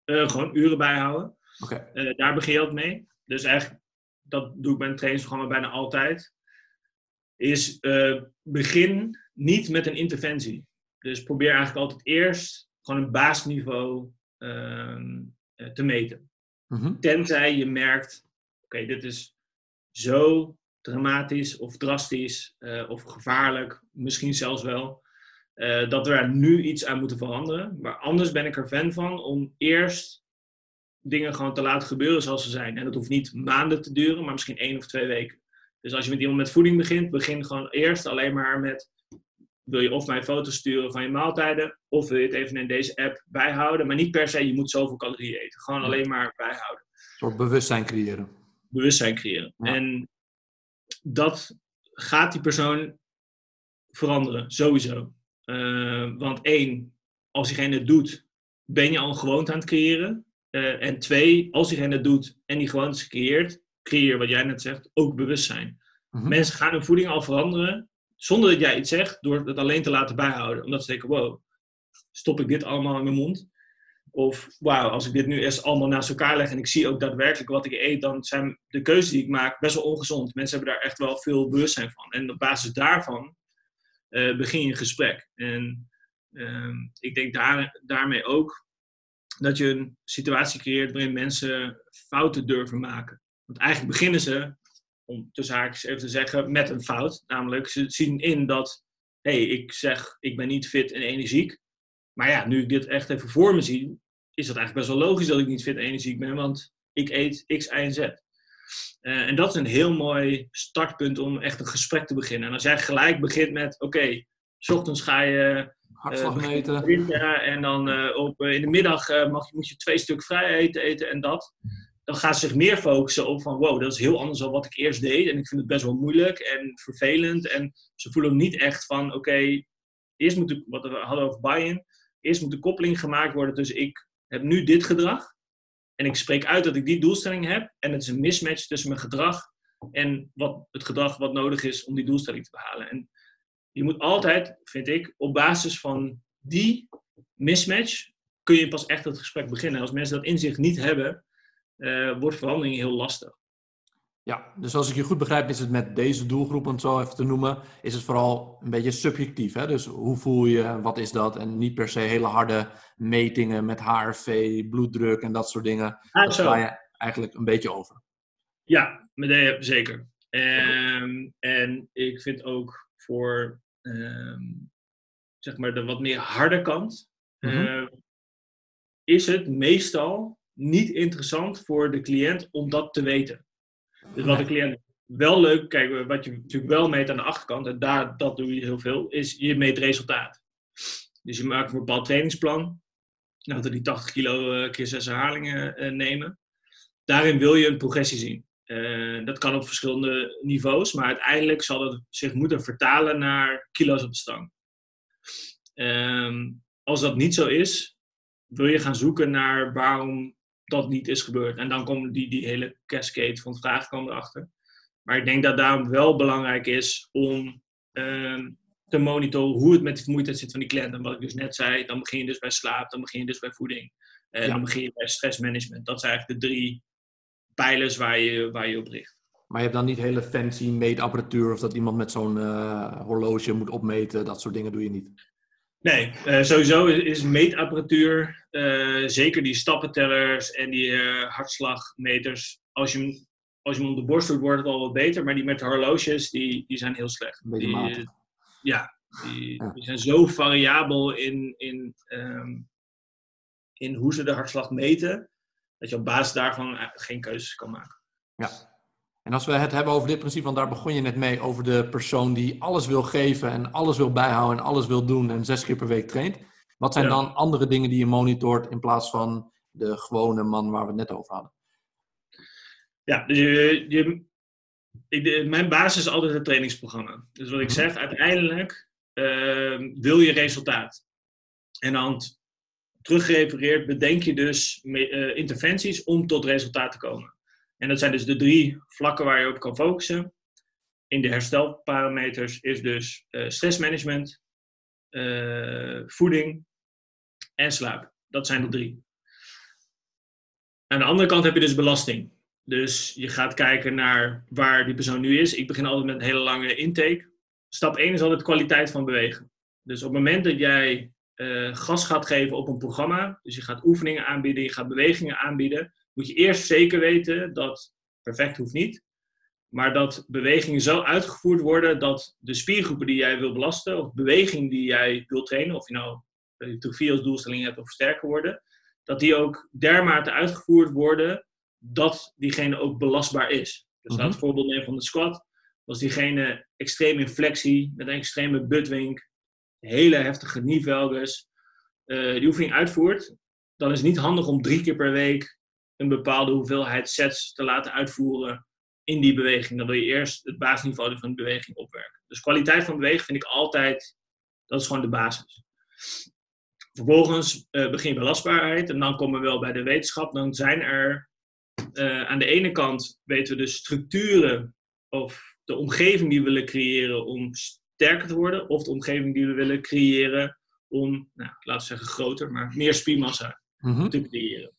Speaker 4: Uh, gewoon uren bijhouden.
Speaker 3: Okay.
Speaker 4: Uh, daar begin je ook mee. Dus eigenlijk, dat doe ik bij een trainingsprogramma bijna altijd. Is begin niet met een interventie. Dus probeer eigenlijk altijd eerst gewoon een basisniveau ehm, te meten. Mm Tenzij je merkt, oké, dit is zo dramatisch of drastisch uh, of gevaarlijk, misschien zelfs wel, uh, dat we er nu iets aan moeten veranderen. Maar anders ben ik er fan van om eerst dingen gewoon te laten gebeuren zoals ze zijn. En dat hoeft niet maanden te duren, maar misschien één of twee weken. Dus als je met iemand met voeding begint, begin gewoon eerst alleen maar met wil je of mij foto's sturen van je maaltijden, of wil je het even in deze app bijhouden. Maar niet per se, je moet zoveel calorieën eten. Gewoon alleen maar bijhouden.
Speaker 3: soort bewustzijn creëren.
Speaker 4: Bewustzijn creëren.
Speaker 3: Ja.
Speaker 4: En dat gaat die persoon veranderen, sowieso. Eh, want één, als diegene het doet, ben je al een gewoonte aan het creëren. Eh, en twee, als diegene het doet en die gewoontes creëert, creëer wat jij net zegt, ook bewustzijn.
Speaker 3: Mhm.
Speaker 4: Mensen gaan hun voeding al veranderen zonder dat jij iets zegt, door het alleen te laten bijhouden. Omdat ze denken, wow, stop ik dit allemaal in mijn mond? Of wauw, als ik dit nu eerst allemaal naast elkaar leg en ik zie ook daadwerkelijk wat ik eet, dan zijn de keuzes die ik maak best wel ongezond. Mensen hebben daar echt wel veel bewustzijn van. En op basis daarvan eh, begin je een gesprek. En ehm, ik denk daar, daarmee ook dat je een situatie creëert waarin mensen fouten durven maken. Want eigenlijk beginnen ze, om tussen haakjes even te zeggen, met een fout. Namelijk, ze zien in dat, hé, hey, ik zeg, ik ben niet fit en energiek. Maar ja, nu ik dit echt even voor me zie, is dat eigenlijk best wel logisch dat ik niet fit en energiek ben, want ik eet X, Y en Z. Uh, en dat is een heel mooi startpunt om echt een gesprek te beginnen. En als jij gelijk begint met, oké, okay, s ochtends ga je
Speaker 3: Hartslag
Speaker 4: uh,
Speaker 3: meten.
Speaker 4: En dan uh, op, in de middag mag, moet je twee stuk vrij eten, eten en dat. Dan gaan ze zich meer focussen op van wow, dat is heel anders dan wat ik eerst deed. En ik vind het best wel moeilijk en vervelend. En ze voelen niet echt van oké, eerst moet ik, wat we hadden over buy-in, eerst moet de koppeling gemaakt worden tussen ik heb nu dit gedrag. En ik spreek uit dat ik die doelstelling heb. En het is een mismatch tussen mijn gedrag en wat, het gedrag wat nodig is om die doelstelling te behalen. En je moet altijd, vind ik, op basis van die mismatch kun je pas echt het gesprek beginnen. Als mensen dat inzicht niet hebben, uh, wordt verandering heel lastig.
Speaker 3: Ja, dus als ik je goed begrijp, is het met deze doelgroep, om het zo even te noemen, is het vooral een beetje subjectief. Hè? Dus hoe voel je, wat is dat? En niet per se hele harde metingen met HRV, bloeddruk en dat soort dingen.
Speaker 4: Ah,
Speaker 3: dat sla je eigenlijk een beetje over.
Speaker 4: Ja, zeker. Um, en ik vind ook voor um, zeg maar de wat meer harde kant, mm -hmm. uh, is het meestal niet interessant voor de cliënt om dat te weten. Dus wat de cliënt wel leuk, kijk, wat je natuurlijk wel meet aan de achterkant, en daar, dat doe je heel veel, is je meet resultaat. Dus je maakt een bepaald trainingsplan. Nou, dat die 80 kilo uh, keer 6 herhalingen uh, nemen. Daarin wil je een progressie zien. Uh, dat kan op verschillende niveaus, maar uiteindelijk zal het zich moeten vertalen naar kilo's op de stang. Um, als dat niet zo is, wil je gaan zoeken naar waarom dat niet is gebeurd. En dan komt die, die hele cascade van vragen komen erachter. Maar ik denk dat daarom wel belangrijk is om um, te monitoren hoe het met de vermoeidheid zit van die cliënt. En wat ik dus net zei, dan begin je dus bij slaap, dan begin je dus bij voeding. En ja. dan begin je bij stressmanagement. Dat zijn eigenlijk de drie pijlers waar je, waar je op richt.
Speaker 3: Maar je hebt dan niet hele fancy meetapparatuur of dat iemand met zo'n uh, horloge moet opmeten. Dat soort dingen doe je niet.
Speaker 4: Nee, uh, sowieso is, is meetapparatuur, uh, zeker die stappentellers en die uh, hartslagmeters. Als je, hem, als je hem om de borst doet, wordt het al wat beter. Maar die met horloges, die, die zijn heel slecht. Die. Ja, die, ja. die, zijn zo variabel in, in, um, in hoe ze de hartslag meten, dat je op basis daarvan geen keuzes kan maken.
Speaker 3: Ja, en als we het hebben over dit principe, want daar begon je net mee, over de persoon die alles wil geven en alles wil bijhouden en alles wil doen en zes keer per week traint. Wat zijn
Speaker 4: Ja.
Speaker 3: dan andere dingen die je monitort in plaats van de gewone man waar we het net over hadden?
Speaker 4: Ja, dus je, je, ik, mijn basis is altijd het trainingsprogramma. Dus wat ik
Speaker 3: Mhm.
Speaker 4: zeg, uiteindelijk ehm, wil je resultaat. En dan teruggerefereerd bedenk je dus me- eh, interventies om tot resultaat te komen. En dat zijn dus de drie vlakken waar je op kan focussen. In de herstelparameters is dus eh, stressmanagement, eh, voeding en slaap. Dat zijn de drie. Aan de andere kant heb je dus belasting. Dus je gaat kijken naar waar die persoon nu is. Ik begin altijd met een hele lange intake. Stap 1 is altijd kwaliteit van bewegen. Dus op het moment dat jij eh, gas gaat geven op een programma, dus je gaat oefeningen aanbieden, je gaat bewegingen aanbieden, moet je eerst zeker weten dat, perfect hoeft niet, maar dat bewegingen zo uitgevoerd worden dat de spiergroepen die jij wil belasten, of beweging die jij wil trainen, of je nou hypertrofie als doelstelling hebt of sterker worden, dat die ook dermate uitgevoerd worden dat diegene ook belastbaar is. Dus
Speaker 3: Mhm.
Speaker 4: laat het voorbeeld nemen van de squat. Was diegene extreem in flexie, met een extreme buttwink, hele heftige knievelges, eh die oefening uitvoert, dan is het niet handig om drie keer per week een bepaalde hoeveelheid sets te laten uitvoeren in die beweging. Dan wil je eerst het basisniveau van de beweging opwerken. Dus kwaliteit van bewegen vind ik altijd, dat is gewoon de basis. Vervolgens uh, begin je belastbaarheid en dan komen we wel bij de wetenschap. Dan zijn er uh, aan de ene kant weten we de structuren of de omgeving die we willen creëren om sterker te worden, of de omgeving die we willen creëren om, nou, laten we zeggen groter, maar meer spiermassa
Speaker 3: Mhm.
Speaker 4: te creëren.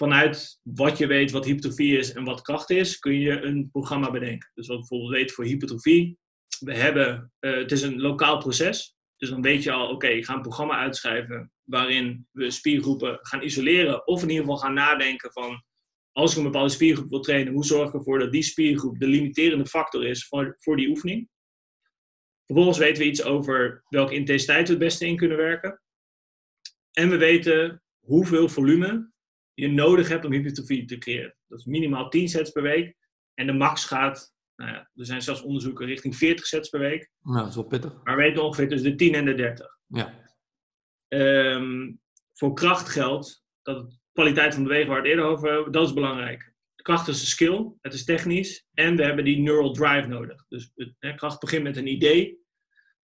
Speaker 4: Vanuit wat je weet wat hypertrofie is en wat kracht is, kun je een programma bedenken. Dus wat we bijvoorbeeld weten voor hypertrofie, we hebben, eh, het is een lokaal proces. Dus dan weet je al, oké, ik ga een programma uitschrijven waarin we spiergroepen gaan isoleren. Of in ieder geval gaan nadenken van, als ik een bepaalde spiergroep wil trainen, hoe zorg ik ervoor dat die spiergroep de limiterende factor is voor, voor die oefening. Vervolgens weten we iets over welke intensiteit we het beste in kunnen werken. En we weten hoeveel volume je nodig hebt om hypertrofie te creëren. Dat is minimaal 10 sets per week. En de max gaat, nou ja, er zijn zelfs onderzoeken richting 40 sets per week.
Speaker 3: Nou, dat is wel pittig.
Speaker 4: Maar we weten ongeveer tussen de 10 en de 30.
Speaker 3: Ja.
Speaker 4: Ehm, voor kracht geldt dat de kwaliteit van bewegen waar het eerder over hebben, dat is belangrijk. De kracht is een skill, het is technisch en we hebben die neural drive nodig. Dus hè, kracht begint met een idee.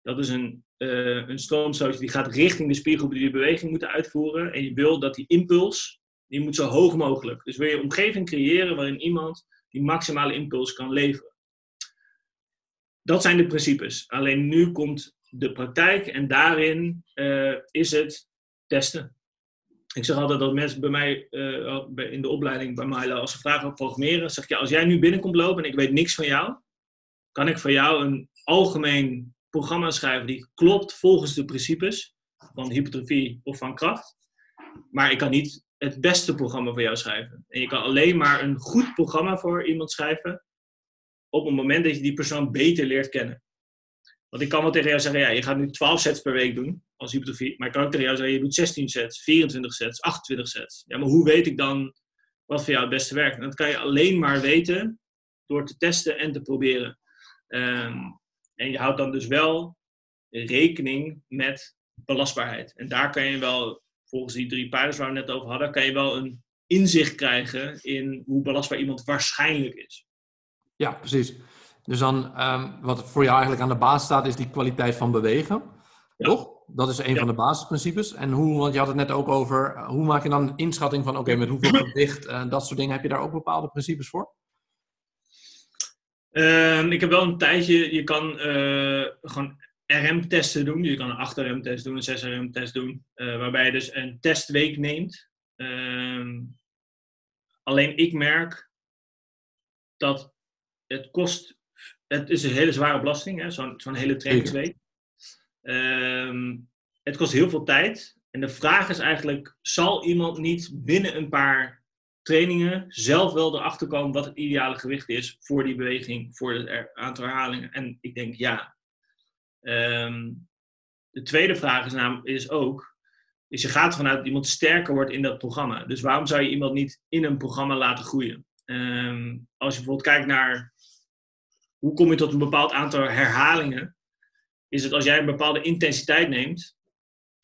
Speaker 4: Dat is een, eh een die gaat richting de spiergroepen die de beweging moeten uitvoeren. En je wil dat die impuls, die moet zo hoog mogelijk. Dus wil je een omgeving creëren waarin iemand die maximale impuls kan leveren. Dat zijn de principes. Alleen nu komt de praktijk en daarin eh, is het testen. Ik zeg altijd dat mensen bij mij eh, in de opleiding bij Milo, als ze vragen over programmeren, zeg ik ja, als jij nu binnenkomt lopen en ik weet niks van jou, kan ik voor jou een algemeen programma schrijven die klopt volgens de principes van hypertrofie of van kracht. Maar ik kan niet het beste programma voor jou schrijven. En je kan alleen maar een goed programma voor iemand schrijven op het moment dat je die persoon beter leert kennen. Want ik kan wel tegen jou zeggen, ja, je gaat nu 12 sets per week doen als hypertrofie. Maar ik kan ook tegen jou zeggen, je doet 16 sets, 24 sets, 28 sets. Ja, maar hoe weet ik dan wat voor jou het beste werkt? Dat kan je alleen maar weten door te testen en te proberen. Ehm, en je houdt dan dus wel rekening met belastbaarheid. En daar kan je wel, volgens die drie pijlers waar we het net over hadden, kan je wel een inzicht krijgen in hoe belastbaar iemand waarschijnlijk is.
Speaker 3: Ja, precies. Dus dan, ehm, wat voor jou eigenlijk aan de basis staat, is die kwaliteit van bewegen.
Speaker 4: Ja.
Speaker 3: Toch? Dat is een
Speaker 4: Ja.
Speaker 3: van de basisprincipes. En hoe, want je had het net ook over, eh, hoe maak je dan een inschatting van, oké, met hoeveel gewicht en dat soort dingen, heb je daar ook bepaalde principes voor?
Speaker 4: Ehm, ik heb wel een tijdje, je kan eh, gewoon RM-testen doen. Je kan een 8-RM-test doen, een 6-RM-test doen. eh, waarbij je dus een testweek neemt. Ehm, alleen ik merk dat het kost, het is een hele zware belasting, zo'n zo'n hele trainingsweek. Ehm, het kost heel veel tijd. En de vraag is eigenlijk, zal iemand niet binnen een paar trainingen zelf wel erachter komen wat het ideale gewicht is voor die beweging, voor het aantal herhalingen? En ik denk ja. Ehm, de tweede vraag is, namelijk, is ook, is je gaat ervan uit dat iemand sterker wordt in dat programma. Dus waarom zou je iemand niet in een programma laten groeien? Ehm, als je bijvoorbeeld kijkt naar hoe kom je tot een bepaald aantal herhalingen, is het als jij een bepaalde intensiteit neemt,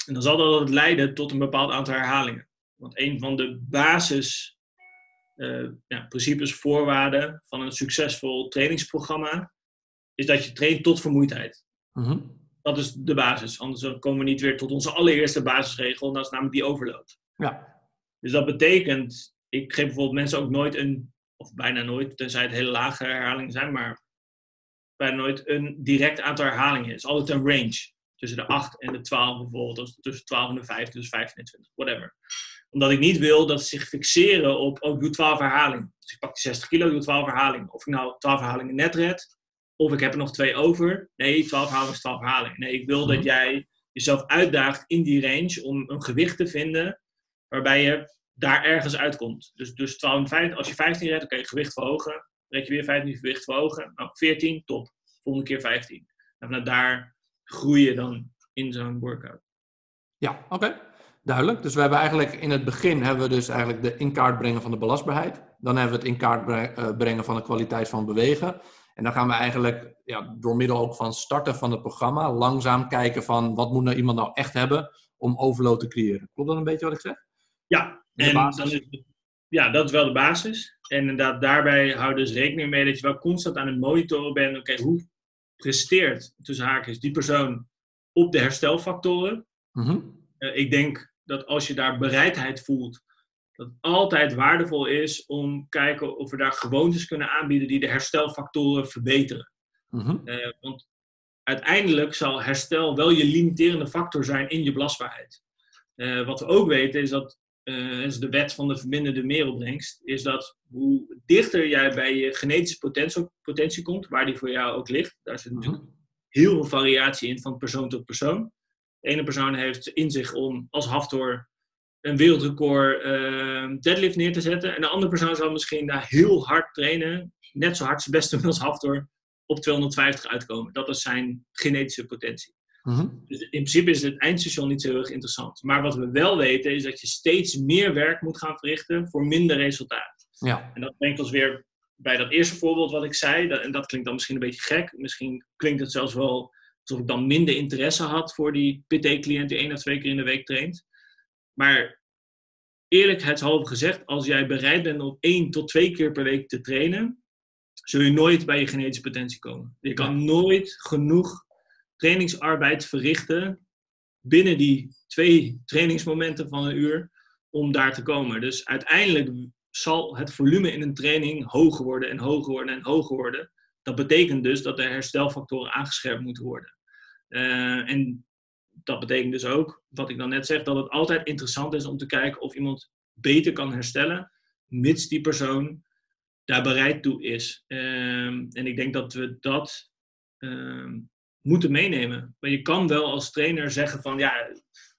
Speaker 4: en dan zal dat leiden tot een bepaald aantal herhalingen. Want een van de basis eh, ja, principes, voorwaarden van een succesvol trainingsprogramma is dat je traint tot vermoeidheid.
Speaker 3: Mhm.
Speaker 4: Dat is de basis. Anders komen we niet weer tot onze allereerste basisregel, en dat is namelijk die overload.
Speaker 3: Ja.
Speaker 4: Dus dat betekent, ik geef bijvoorbeeld mensen ook nooit een, of bijna nooit, tenzij het hele lage herhalingen zijn, maar bijna nooit een direct aantal herhalingen. Het is altijd een range. Tussen de 8 en de 12 bijvoorbeeld, of tussen 12 en de 5, dus 15 en 20, whatever. Omdat ik niet wil dat ze zich fixeren op, oh, ik doe 12 herhalingen. Dus ik pak die 60 kilo, ik doe 12 herhalingen. Of ik nou 12 herhalingen net red, of ik heb er nog twee over. Nee, 12 herhalingen is 12 herhalingen. Nee, ik wil dat
Speaker 3: Mhm.
Speaker 4: jij jezelf uitdaagt in die range om een gewicht te vinden waarbij je daar ergens uitkomt. Dus, dus 12 en 15, als je 15 redt, je gewicht verhogen. Red je weer 15 gewicht verhogen. Nou, 14, top. Volgende keer 15. En vanuit daar groei je dan in zo'n workout.
Speaker 3: Ja, oké. Duidelijk. Dus we hebben eigenlijk in het begin hebben we dus eigenlijk de in kaart brengen van de belastbaarheid. Dan hebben we het in kaart eh, brengen van de kwaliteit van bewegen. En dan gaan we eigenlijk ja, door middel ook van starten van het programma langzaam kijken van wat moet nou iemand nou echt hebben om overload te creëren. Klopt dat een beetje wat ik zeg?
Speaker 4: Ja, en dan is ja, dat is wel de basis. En inderdaad, daarbij hou dus rekening mee dat je wel constant aan het monitoren bent. Oké, hoe presteert, tussen haakjes, die persoon op de herstelfactoren?
Speaker 3: Mhm.
Speaker 4: Eh, ik denk dat als je daar bereidheid voelt, dat het altijd waardevol is om kijken of we daar gewoontes kunnen aanbieden die de herstelfactoren verbeteren.
Speaker 3: Mhm.
Speaker 4: Eh, want uiteindelijk zal herstel wel je limiterende factor zijn in je belastbaarheid. Eh, wat we ook weten is dat, eh is de wet van de verminderde meeropbrengst, is dat hoe dichter jij bij je genetische potentie, potentie komt, waar die voor jou ook ligt, daar zit natuurlijk
Speaker 3: Mhm.
Speaker 4: heel veel variatie in van persoon tot persoon. De ene persoon heeft in zich om als Haftor een wereldrecord eh, deadlift neer te zetten. En de andere persoon zal misschien daar heel hard trainen, net zo hard zijn best doen als Haftor, op 250 uitkomen. Dat is zijn genetische potentie.
Speaker 3: Mhm.
Speaker 4: Dus in principe is het eindstation niet zo heel erg interessant. Maar wat we wel weten is dat je steeds meer werk moet gaan verrichten voor minder resultaat.
Speaker 3: Ja.
Speaker 4: En dat brengt ons weer bij dat eerste voorbeeld wat ik zei. Dat- En dat klinkt dan misschien een beetje gek. Misschien klinkt het zelfs wel alsof ik dan minder interesse had voor die PT-cliënt die één of twee keer in de week traint. Maar eerlijkheidshalve gezegd, als jij bereid bent om één tot twee keer per week te trainen, zul je nooit bij je genetische potentie komen. Je kan nooit genoeg trainingsarbeid verrichten binnen die twee trainingsmomenten van een uur om daar te komen. Dus uiteindelijk zal het volume in een training hoger worden en hoger worden en hoger worden. Dat betekent dus dat de herstelfactoren aangescherpt moeten worden. Eh, en dat betekent dus ook, wat ik dan net zeg, dat het altijd interessant is om te kijken of iemand beter kan herstellen, mits die persoon daar bereid toe is. Ehm, en ik denk dat we dat ehm, moeten meenemen. Maar je kan wel als trainer zeggen van ja,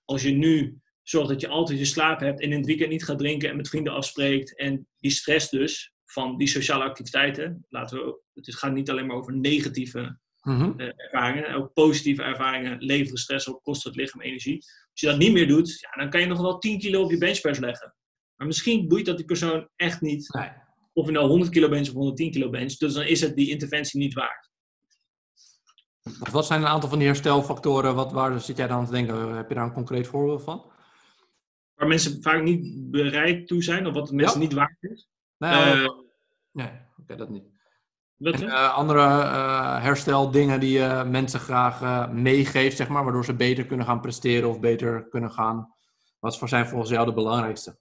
Speaker 4: als je nu zorgt dat je altijd je slaap hebt en in het weekend niet gaat drinken en met vrienden afspreekt en die stress dus van die sociale activiteiten, laten we, het gaat niet alleen maar over negatieve
Speaker 3: Mhm.
Speaker 4: eh, ervaringen, ook positieve ervaringen leveren stress op, kost het lichaam energie. Als je dat niet meer doet, ja, dan kan je nog wel 10 kilo op je benchpress leggen. Maar misschien boeit dat die persoon echt niet
Speaker 3: Nee.
Speaker 4: of je nou 100 kilo bench of 110 kilo bench. Dus dan is het die interventie niet waard.
Speaker 3: Dus Wat zijn een aantal van die herstelfactoren? Wat, waar zit jij dan aan te denken? Heb je daar een concreet voorbeeld van?
Speaker 4: Waar mensen vaak niet bereid toe zijn, of wat de mensen
Speaker 3: Ja.
Speaker 4: niet waard is.
Speaker 3: Nee,
Speaker 4: Eh,
Speaker 3: nee oké, dat niet.
Speaker 4: Wat
Speaker 3: En, eh, andere eh, hersteldingen die je mensen graag eh, meegeeft, zeg maar, waardoor ze beter kunnen gaan presteren of beter kunnen gaan. Wat voor zijn volgens jou de belangrijkste?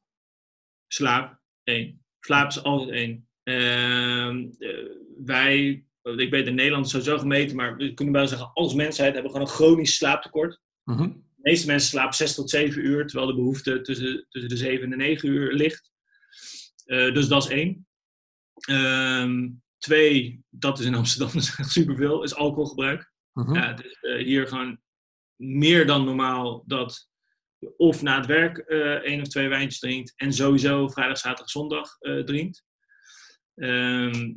Speaker 4: Slaap, één. Slaap is altijd één. Ehm, eh, wij, ik weet in Nederland sowieso gemeten, maar we kunnen wel zeggen, als mensheid hebben we gewoon een chronisch slaaptekort.
Speaker 3: Mhm.
Speaker 4: De meeste mensen slapen 6 tot 7 uur, terwijl de behoefte tussen, tussen de 7 en de 9 uur ligt. Eh, dus dat is één. Ehm, twee, dat is in Amsterdam dus echt superveel, is alcoholgebruik.
Speaker 3: Mhm.
Speaker 4: Ja, is eh, hier gewoon meer dan normaal dat je of na het werk eh één of twee wijntjes drinkt en sowieso vrijdag, zaterdag, zondag eh, drinkt. Ehm,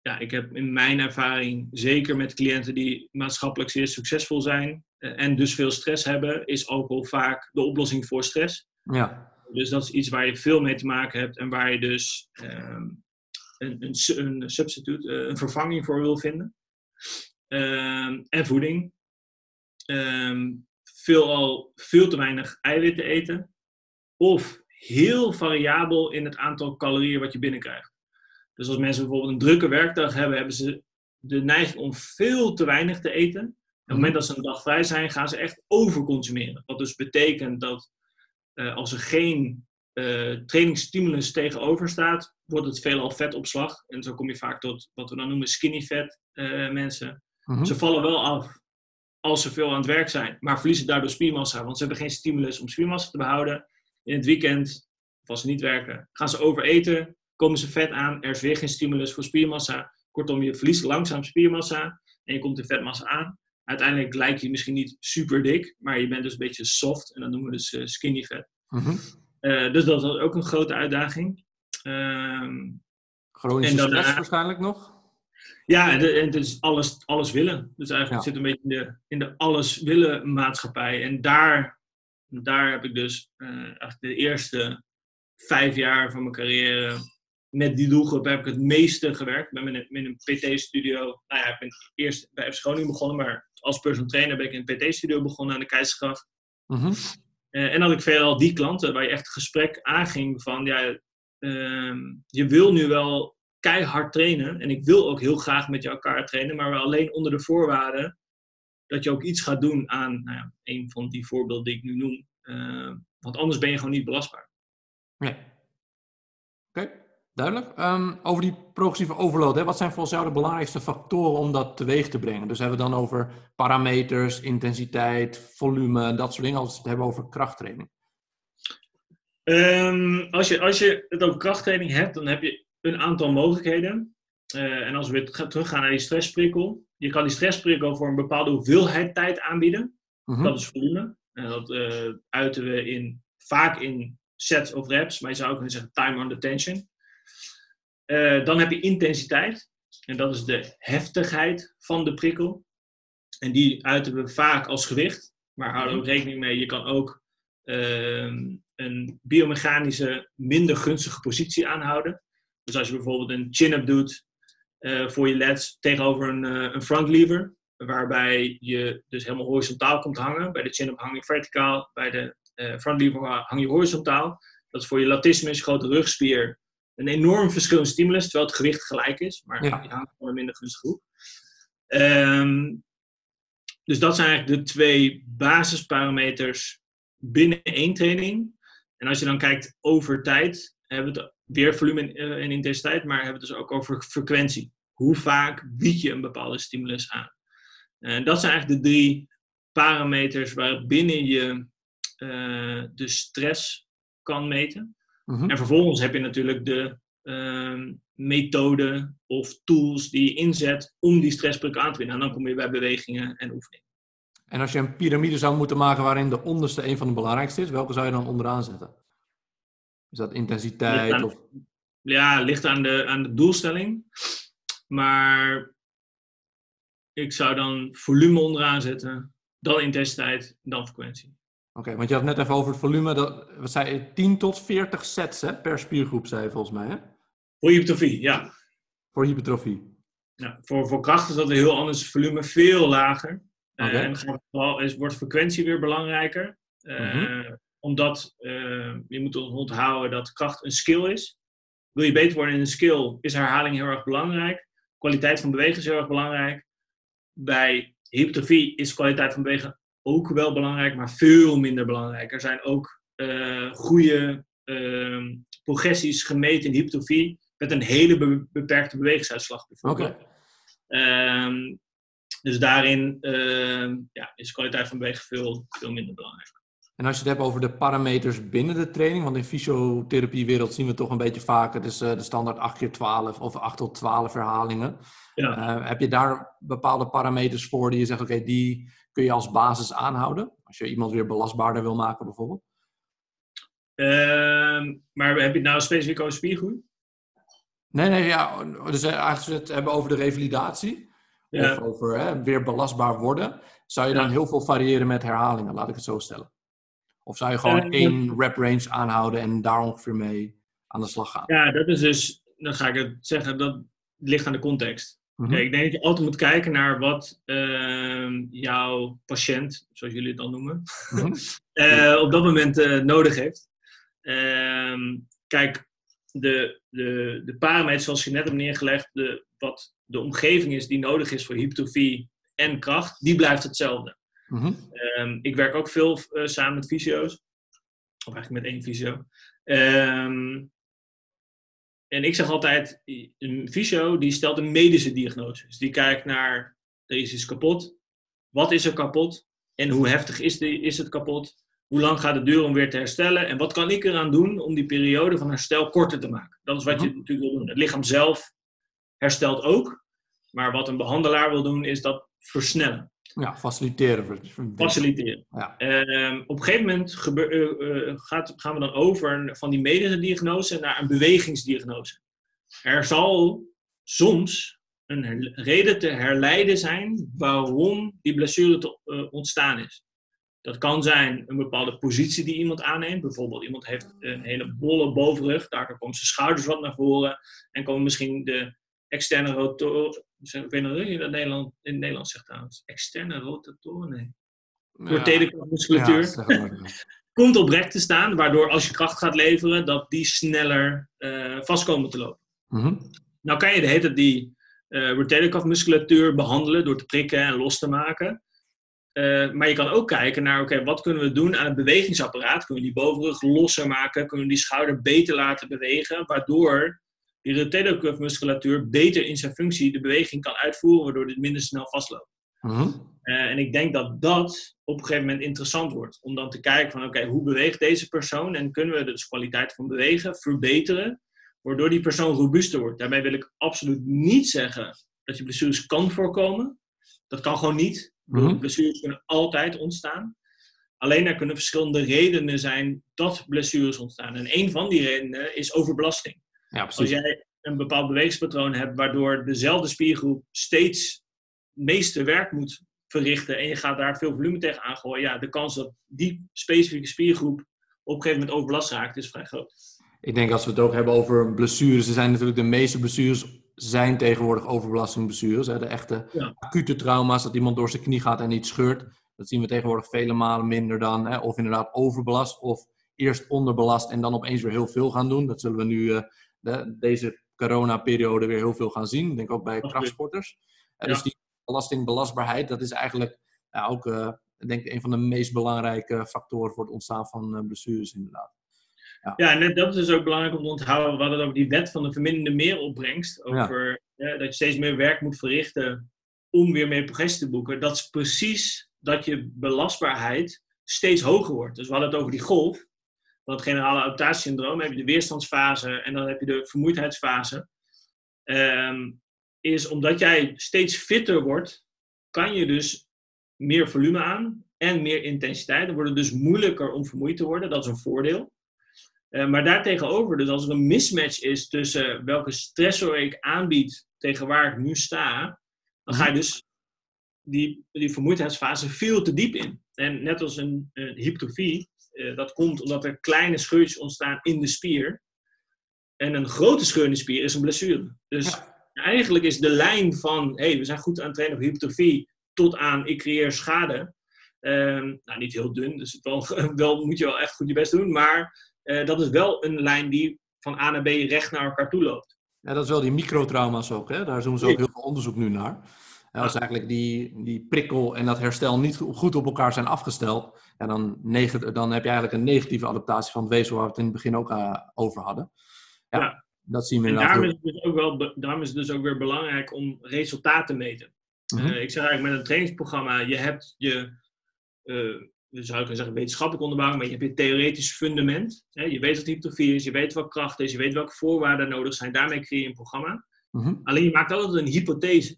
Speaker 4: ja, ik heb in mijn ervaring, zeker met cliënten die maatschappelijk zeer succesvol zijn en dus veel stress hebben, is alcohol vaak de oplossing voor stress.
Speaker 3: Ja.
Speaker 4: Dus dat is iets waar je veel mee te maken hebt en waar je dus ehm, een, een, su- een substituut, eh, een vervanging voor wil vinden. Ehm, en voeding. Ehm, veel al veel te weinig eiwitten eten. Of heel variabel in het aantal calorieën wat je binnenkrijgt. Dus als mensen bijvoorbeeld een drukke werkdag hebben, hebben ze de neiging om veel te weinig te eten. En op het moment dat ze een dag vrij zijn, gaan ze echt overconsumeren. Wat dus betekent dat eh, als er geen eh trainingsstimulus tegenover staat, wordt het veelal vetopslag. En zo kom je vaak tot wat we dan noemen skinny fat eh, mensen.
Speaker 3: Mhm.
Speaker 4: Ze vallen wel af als ze veel aan het werk zijn, maar verliezen daardoor spiermassa. Want ze hebben geen stimulus om spiermassa te behouden. In het weekend, of als ze niet werken, gaan ze overeten, komen ze vet aan. Er is weer geen stimulus voor spiermassa. Kortom, je verliest langzaam spiermassa en je komt in vetmassa aan. Uiteindelijk lijk je misschien niet super dik, maar je bent dus een beetje soft. En dat noemen we dus eh, skinny fat.
Speaker 3: Mhm.
Speaker 4: Eh, dus dat is ook een grote uitdaging. Ehm,
Speaker 3: Chronische
Speaker 4: En
Speaker 3: stress waarschijnlijk nog?
Speaker 4: Ja, de- en het is alles, alles willen. Dus eigenlijk
Speaker 3: Ja.
Speaker 4: zit een beetje in de, in de alles willen maatschappij. En daar, daar heb ik dus eh, eigenlijk de eerste vijf jaar van mijn carrière met die doelgroep heb ik het meeste gewerkt. Ik ben met een, PT-studio. Nou ja, ik ben eerst bij Groningen begonnen, maar als personal trainer ben ik in een PT-studio begonnen aan de Keizersgracht.
Speaker 3: Mhm.
Speaker 4: Eh, en had ik veelal die klanten waar je echt gesprek aanging van, ja, ehm, je wil nu wel keihard trainen. En ik wil ook heel graag met elkaar trainen, maar alleen onder de voorwaarde dat je ook iets gaat doen aan nou ja, een van die voorbeelden die ik nu noem. Uh, want anders ben je gewoon niet belastbaar.
Speaker 3: Nee. Duidelijk. Um, over die progressieve overload, hè, wat zijn volgens jou de belangrijkste factoren om dat teweeg te brengen? Dus hebben we dan over parameters, intensiteit, volume, dat soort dingen, als we het hebben over krachttraining.
Speaker 4: Um, als, je, als je het over krachttraining hebt, dan heb je een aantal mogelijkheden. Uh, en als we weer teruggaan naar die stressprikkel. Je kan die stressprikkel voor een bepaalde hoeveelheid tijd aanbieden. Mm -hmm. Dat is volume. En dat uh, uiten we in, vaak in sets of reps, maar je zou ook kunnen zeggen time under tension. Uh, dan heb je intensiteit. En dat is de heftigheid van de prikkel. En die uiten we vaak als gewicht. Maar houden we rekening mee, je kan ook uh, een biomechanische, minder gunstige positie aanhouden. Dus als je bijvoorbeeld een chin-up doet uh, voor je leds tegenover een, uh, een front lever, waarbij je dus helemaal horizontaal komt hangen. Bij de chin-up hang je verticaal, bij de uh, front lever hang je horizontaal. Dat is voor je latissimus, grote rugspier, een enorm verschil in stimulus, terwijl het gewicht gelijk is, maar ja. je hangt gewoon een minder gunstige hoek. Um, dus dat zijn eigenlijk de twee basisparameters binnen één training. En als je dan kijkt over tijd, hebben we het weer volume en intensiteit, maar hebben we het dus ook over frequentie. Hoe vaak bied je een bepaalde stimulus aan? En dat zijn eigenlijk de drie parameters waarbinnen je uh, de stress kan meten. Mm -hmm. En vervolgens heb je natuurlijk de uh, methoden of tools die je inzet om die stressprikkel aan te winnen. En dan kom je bij bewegingen en oefeningen.
Speaker 3: En als je een piramide zou moeten maken waarin de onderste een van de belangrijkste is, welke zou je dan onderaan zetten? Is dat intensiteit?
Speaker 4: Ligt aan,
Speaker 3: of...
Speaker 4: Ja, ligt aan de, aan de doelstelling. Maar ik zou dan volume onderaan zetten, dan intensiteit, dan frequentie.
Speaker 3: Oké, okay, want je had net even over het volume. Dat, wat zei je, 10 tot 40 sets hè, per spiergroep, zei je volgens mij. Hè?
Speaker 4: Voor hypertrofie, ja.
Speaker 3: Voor hypertrofie.
Speaker 4: Ja, voor, voor kracht is dat een heel anders volume, veel lager. Okay. Uh, en vooral, is, wordt frequentie weer belangrijker. Uh, mm -hmm. Omdat uh, je moet onthouden dat kracht een skill is. Wil je beter worden in een skill, is herhaling heel erg belangrijk. Kwaliteit van bewegen is heel erg belangrijk. Bij hypertrofie is kwaliteit van bewegen ook wel belangrijk, maar veel minder belangrijk. Er zijn ook uh, goede uh, progressies gemeten in hypertrofie met een hele be beperkte bewegingsuitslag bijvoorbeeld. Okay. Um, dus daarin uh, ja, is kwaliteit van bewegen veel, veel minder belangrijk.
Speaker 3: En als je het hebt over de parameters binnen de training, want in fysiotherapiewereld zien we toch een beetje is uh, de standaard 8 keer 12 of 8 tot 12 herhalingen. Ja. Uh, heb je daar bepaalde parameters voor die je zegt, oké, okay, die kun je als basis aanhouden? Als je iemand weer belastbaarder wil maken bijvoorbeeld?
Speaker 4: Uh, maar heb je het nou specifiek over spiergroei?
Speaker 3: Nee, nee, ja. Dus als we het hebben over de revalidatie, ja. of over hè, weer belastbaar worden, zou je dan ja. heel veel variëren met herhalingen, laat ik het zo stellen. Of zou je gewoon uh, één rep range aanhouden en daar ongeveer mee aan de slag gaan?
Speaker 4: Ja, dat is dus, dan ga ik het zeggen, dat ligt aan de context. Mm -hmm. Kijk, ik denk dat je altijd moet kijken naar wat uh, jouw patiënt, zoals jullie het dan noemen, mm -hmm. uh, op dat moment uh, nodig heeft. Ehm, kijk, de, de, de parameters zoals je net hebt neergelegd, de, wat de omgeving is die nodig is voor hypertrofie en kracht, die blijft hetzelfde. Mm -hmm. um, ik werk ook veel uh, samen met fysio's. Of eigenlijk met één fysio. Um, en ik zeg altijd, een fysio die stelt een medische diagnose. Dus die kijkt naar, er is iets kapot. Wat is er kapot? En hoe heftig is, die, is het kapot? Hoe lang gaat het duren om weer te herstellen? En wat kan ik eraan doen om die periode van herstel korter te maken? Dat is wat je natuurlijk wil doen. Het lichaam zelf herstelt ook. Maar wat een behandelaar wil doen, is dat versnellen.
Speaker 3: Ja, faciliteren.
Speaker 4: Faciliteren. Ja. Uh, op een gegeven moment gebeur, uh, uh, gaat, gaan we dan over van die medische diagnose naar een bewegingsdiagnose. Er zal soms een reden te herleiden zijn waarom die blessure te, uh, ontstaan is. Dat kan zijn een bepaalde positie die iemand aanneemt. Bijvoorbeeld iemand heeft een hele bolle bovenrug, daardoor komen zijn schouders wat naar voren en komen misschien de externe rotor, in het Nederland, in het Nederlands zegt trouwens. Externe rotatoren, nee. Ja, komt op rek te staan, waardoor als je kracht gaat leveren, dat die sneller uh, vast komen te lopen.
Speaker 3: Mhm.
Speaker 4: Nou kan je de hele tijd die uh, rotator behandelen door te prikken en los te maken. Uh, maar je kan ook kijken naar, oké, wat kunnen we doen aan het bewegingsapparaat? Kunnen we die bovenrug losser maken? Kunnen we die schouder beter laten bewegen? Waardoor cuff musculatuur beter in zijn functie de beweging kan uitvoeren, waardoor dit minder snel vastloopt.
Speaker 3: Mhm.
Speaker 4: Uh, en ik denk dat dat op een gegeven moment interessant wordt. Om dan te kijken van, oké, hoe beweegt deze persoon? En kunnen we dus kwaliteit van bewegen verbeteren? Waardoor die persoon robuuster wordt. Daarbij wil ik absoluut niet zeggen dat je blessures kan voorkomen. Dat kan gewoon niet.
Speaker 3: Mhm.
Speaker 4: Blessures kunnen altijd ontstaan. Alleen er kunnen verschillende redenen zijn dat blessures ontstaan. En een van die redenen is overbelasting.
Speaker 3: Ja,
Speaker 4: Als jij een bepaald bewegingspatroon hebt waardoor dezelfde spiergroep steeds het meeste werk moet verrichten en je gaat daar veel volume tegen aangooien, ja, de kans dat die specifieke spiergroep op een gegeven moment overbelast raakt is vrij groot.
Speaker 3: Ik denk als we het ook hebben over blessures, er zijn natuurlijk de meeste blessures zijn tegenwoordig overbelastingblessures. Hè? De echte
Speaker 4: Ja.
Speaker 3: acute trauma's, dat iemand door zijn knie gaat en niet scheurt. Dat zien we tegenwoordig vele malen minder dan. Hè? Of inderdaad overbelast, of eerst onderbelast en dan opeens weer heel veel gaan doen. Dat zullen we nu eh, de, deze coronaperiode weer heel veel gaan zien. Ik denk ook bij krachtsporters.
Speaker 4: Ja.
Speaker 3: Dus die belastingbelastbaarheid, dat is eigenlijk ja, ook eh, ik denk een van de meest belangrijke factoren voor het ontstaan van eh, blessures inderdaad.
Speaker 4: Ja, en net dat is dus ook belangrijk om te onthouden. We hadden het over die wet van de verminderde meeropbrengst. Over ja, dat je steeds meer werk moet verrichten om weer meer progressie te boeken. Dat is precies dat je belastbaarheid steeds hoger wordt. Dus we hadden het over die golf. Van het generale adaptatiesyndroom heb je de weerstandsfase en dan heb je de vermoeidheidsfase. Ehm, is omdat jij steeds fitter wordt, kan je dus meer volume aan en meer intensiteit. Dan wordt het dus moeilijker om vermoeid te worden. Dat is een voordeel. Uh, maar daartegenover, dus als er een mismatch is tussen welke stressor ik aanbied tegen waar ik nu sta, dan ga je dus die, die vermoeidheidsfase veel te diep in. En net als een, een uh, dat komt omdat er kleine scheurtjes ontstaan in de spier. En een grote scheur in de spier is een blessure. Dus
Speaker 3: Ja.
Speaker 4: eigenlijk is de lijn van, hé, hey, we zijn goed aan het trainen op hypertrofie, tot aan ik creëer schade. Um, nou, niet heel dun, dus wel, wel, moet je wel echt goed je best doen. Maar uh, dat is wel een lijn die van A naar B recht naar elkaar toe loopt.
Speaker 3: Ja, dat is wel die microtrauma's ook. Hè? Daar doen ze ook heel veel onderzoek nu naar. Ja, als eigenlijk die, die prikkel en dat herstel niet goed op elkaar zijn afgesteld, ja, dan, dan heb je eigenlijk een negatieve adaptatie van het weefsel waar we het in het begin ook uh, over hadden. Ja,
Speaker 4: Ja.
Speaker 3: dat zien we
Speaker 4: En daarom is, dus ook wel, daarom is het dus ook weer belangrijk om resultaten te meten.
Speaker 3: Mhm.
Speaker 4: Eh, ik zeg eigenlijk met een trainingsprogramma, je hebt je, eh dus zou ik kunnen zeggen, wetenschappelijk onderbouwing, maar je hebt je theoretisch fundament. Hè? Je weet wat hypertrofie is, je weet wat kracht is, je weet welke voorwaarden nodig zijn. Daarmee creëer je een programma.
Speaker 3: Mhm.
Speaker 4: Alleen je maakt altijd een hypothese.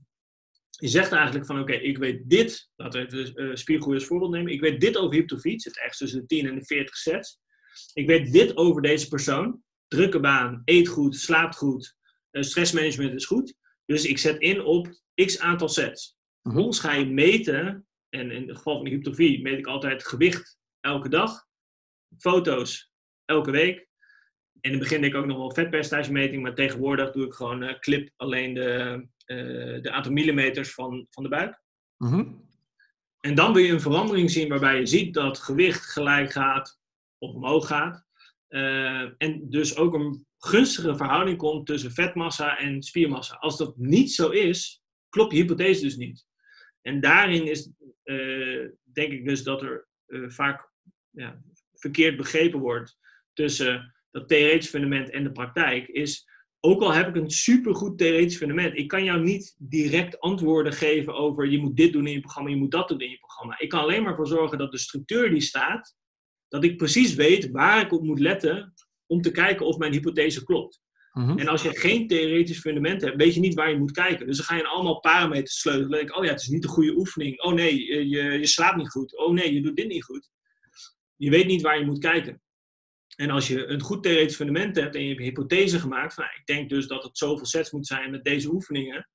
Speaker 4: Je zegt eigenlijk van, oké, ik weet dit. Laten we even uh, spiergroei als voorbeeld nemen. Ik weet dit over hypertrofie. Het zit ergens tussen de 10 en de 40 sets. Ik weet dit over deze persoon. Drukke baan, eet goed, slaapt goed. eh, stressmanagement is goed. Dus ik zet in op x aantal sets.
Speaker 3: Mhm.
Speaker 4: Vervolgens ga je meten. En in het geval van de meet ik altijd gewicht elke dag. Foto's elke week. In het begin deed ik ook nog wel vetpercentagemeting, maar tegenwoordig doe ik gewoon eh, clip alleen de, eh, de aantal millimeters van, van de buik.
Speaker 3: Mhm.
Speaker 4: En dan wil je een verandering zien waarbij je ziet dat gewicht gelijk gaat of omhoog gaat. Eh, en dus ook een gunstige verhouding komt tussen vetmassa en spiermassa. Als dat niet zo is, klopt je hypothese dus niet. En daarin is, denk ik dus dat er vaak ja, verkeerd begrepen wordt tussen dat theoretisch fundament en de praktijk. Is, ook al heb ik een supergoed theoretisch fundament, ik kan jou niet direct antwoorden geven over je moet dit doen in je programma, je moet dat doen in je programma. Ik kan alleen maar voor zorgen dat de structuur die staat, dat ik precies weet waar ik op moet letten om te kijken of mijn hypothese klopt.
Speaker 3: Mhm.
Speaker 4: En als je geen theoretisch fundament hebt, weet je niet waar je moet kijken. Dus dan ga je allemaal parameters sleutelen. Ik, oh ja, het is niet een goede oefening. Oh nee, je, je slaapt niet goed. Oh nee, je doet dit niet goed. Je weet niet waar je moet kijken. En als je een goed theoretisch fundament hebt en je hebt een hypothese gemaakt, van, nou, ik denk dus dat het zoveel sets moet zijn met deze oefeningen,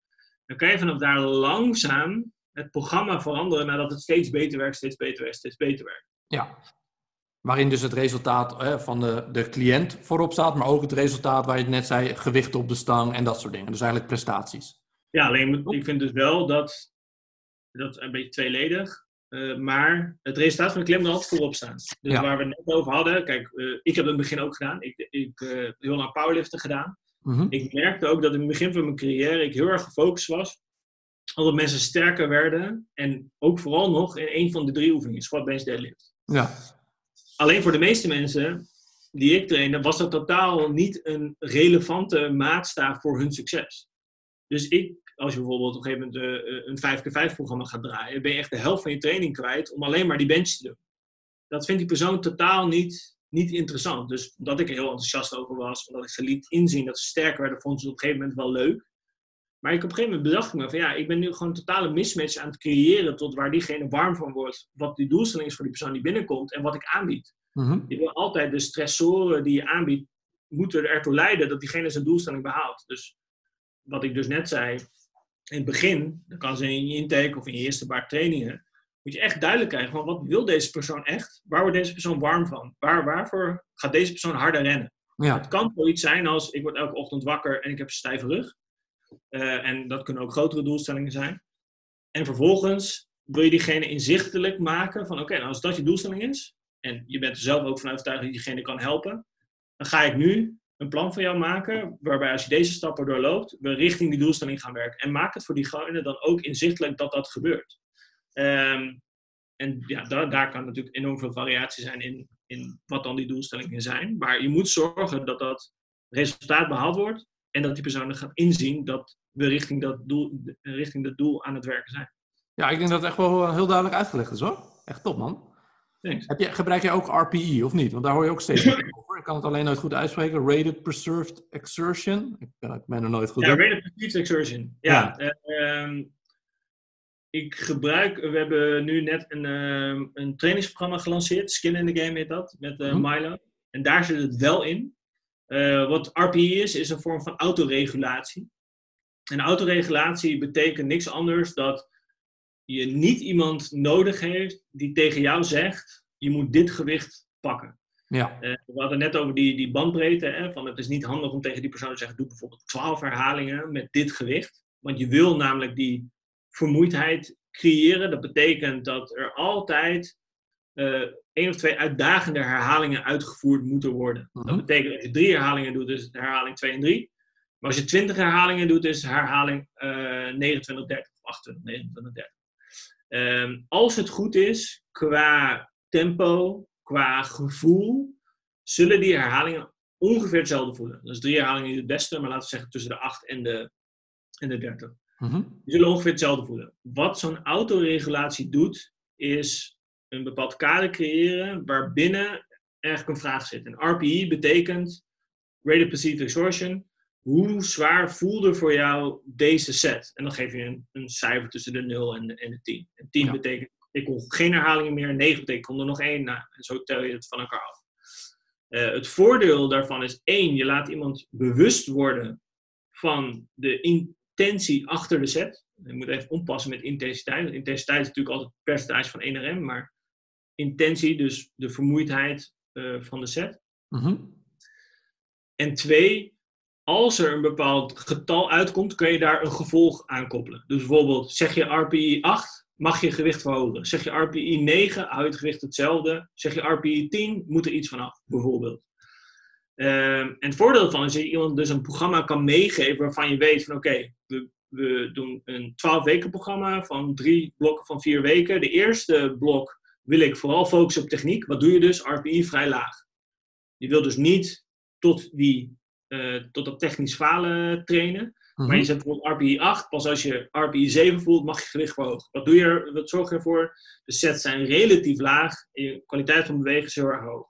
Speaker 4: dan kan je vanaf daar langzaam het programma veranderen nadat het steeds beter werkt, steeds beter werkt, steeds beter werkt.
Speaker 3: Ja. Waarin dus het resultaat hè, van de, de cliënt voorop staat, maar ook het resultaat waar je het net zei, gewicht op de stang en dat soort dingen. Dus eigenlijk prestaties.
Speaker 4: Ja, alleen ik vind dus wel dat, dat een beetje tweeledig. Eh, maar het resultaat van de klem moet altijd voorop staan. Dus
Speaker 3: Ja.
Speaker 4: waar we het net over hadden, kijk, eh, ik heb het in het begin ook gedaan. Ik, ik eh, heel lang powerliften gedaan.
Speaker 3: Mhm.
Speaker 4: Ik merkte ook dat in het begin van mijn carrière ik heel erg gefocust was. Omdat mensen sterker werden. En ook vooral nog in een van de drie oefeningen, squat, bench, deadlift.
Speaker 3: Ja.
Speaker 4: Alleen voor de meeste mensen die ik trainde, was dat totaal niet een relevante maatstaaf voor hun succes. Dus ik, als je bijvoorbeeld op een gegeven moment eh, een 5x5 programma gaat draaien, ben je echt de helft van je training kwijt om alleen maar die bench te doen. Dat vindt die persoon totaal niet, niet interessant. Dus omdat ik er heel enthousiast over was, omdat ik ze liet inzien dat ze sterker werden, vonden ze het op een gegeven moment wel leuk. Maar ik op een gegeven moment bedacht ik me van ja, ik ben nu gewoon een totale mismatch aan het creëren tot waar diegene warm van wordt. Wat die doelstelling is voor die persoon die binnenkomt en wat ik aanbied.
Speaker 3: Mhm.
Speaker 4: Je wil altijd de stressoren die je aanbiedt, moeten ertoe leiden dat diegene zijn doelstelling behaalt. Dus wat ik dus net zei, in het begin, dan kan ze in je intake of in je eerste paar trainingen, moet je echt duidelijk krijgen van wat wil deze persoon echt? Waar wordt deze persoon warm van? Waar, waarvoor gaat deze persoon harder rennen?
Speaker 3: Ja.
Speaker 4: Het kan zoiets zijn als ik word elke ochtend wakker en ik heb een stijve rug. Eh, en dat kunnen ook grotere doelstellingen zijn. En vervolgens wil je diegene inzichtelijk maken van oké, nou als dat je doelstelling is, en je bent er zelf ook van overtuigd dat je diegene kan helpen, dan ga ik nu een plan voor jou maken, waarbij als je deze stappen doorloopt, we richting die doelstelling gaan werken. En maak het voor diegene dan ook inzichtelijk dat dat gebeurt. Ehm, en ja, daar, daar kan natuurlijk enorm veel variatie zijn in, in wat dan die doelstellingen zijn. Maar je moet zorgen dat dat resultaat behaald wordt en dat die personen gaan inzien dat we richting dat doel, richting dat doel aan het werken zijn.
Speaker 3: ja, ik denk dat het echt wel eh, heel duidelijk uitgelegd is hoor. Echt top man.
Speaker 4: Thanks.
Speaker 3: Heb je, gebruik jij ook RPE of niet? Want daar hoor je ook steeds over. Ik kan het alleen nooit goed uitspreken. Rated Preserved Exertion. Ik ben het bijna nooit goed.
Speaker 4: Ja,
Speaker 3: op.
Speaker 4: Rate of Perceived Exertion. Ja, eh, ehm, ik gebruik, we hebben nu net een, ehm, een trainingsprogramma gelanceerd, Skin in the Game heet dat, met
Speaker 3: Mhm.
Speaker 4: Milo. En daar zit het wel in. Eh, wat RPE is, is een vorm van autoregulatie. En autoregulatie betekent niks anders dat je niet iemand nodig heeft die tegen jou zegt, je moet dit gewicht pakken.
Speaker 3: Ja.
Speaker 4: Eh, we hadden net over die, die bandbreedte. Hè, van het is niet handig om tegen die persoon te zeggen: doe bijvoorbeeld 12 herhalingen met dit gewicht. Want je wil namelijk die vermoeidheid creëren. Dat betekent dat er altijd eh één of twee uitdagende herhalingen uitgevoerd moeten worden.
Speaker 3: Mhm.
Speaker 4: Dat betekent dat als je drie herhalingen doet, is herhaling 2 en 3. Maar als je 20 herhalingen doet, is herhaling eh 29, 30 of 28, 29, 30. Ehm, als het goed is, qua tempo, qua gevoel, zullen die herhalingen ongeveer hetzelfde voelen. Dus drie herhalingen is het beste, maar laten we zeggen tussen de 8 en de, en de 30.
Speaker 3: Mhm.
Speaker 4: Die zullen ongeveer hetzelfde voelen. Wat zo'n autoregulatie doet, is een bepaald kader creëren waarbinnen eigenlijk een vraag zit. En RPE betekent Rate of Perceived Exhaustion. Hoe zwaar voelde voor jou deze set? En dan geef je een, een cijfer tussen de 0 en de, en de 10. En 10
Speaker 3: Ja.
Speaker 4: betekent, ik kon geen herhalingen meer. 9 betekent, ik kon er nog één. Nou, en zo tel je het van elkaar af. Eh, het voordeel daarvan is één, je laat iemand bewust worden van de intentie achter de set. Je moet even oppassen met intensiteit. Want intensiteit is natuurlijk altijd een percentage van 1 RM, maar intentie, dus de vermoeidheid eh, van de set.
Speaker 3: Mhm.
Speaker 4: En twee, als er een bepaald getal uitkomt, kun je daar een gevolg aan koppelen. Dus bijvoorbeeld, zeg je RPI 8, mag je gewicht verhogen. Zeg je RPI 9, hou je gewicht hetzelfde. Zeg je RPI 10, moet er iets vanaf, bijvoorbeeld. Ehm, en het voordeel ervan is dat je iemand dus een programma kan meegeven waarvan je weet van oké, we, we doen een 12 weken programma van drie blokken van vier weken. De eerste blok wil ik vooral focussen op techniek. Wat doe je dus? RPI vrij laag. Je wil dus niet tot, die, eh, tot dat technisch falen trainen. Maar
Speaker 3: Mhm.
Speaker 4: je zet bijvoorbeeld RPI 8. Pas als je RPI 7 voelt, mag je gewicht verhogen. Wat, doe je er, wat zorg je ervoor? De sets zijn relatief laag. En je kwaliteit van bewegen is heel erg hoog.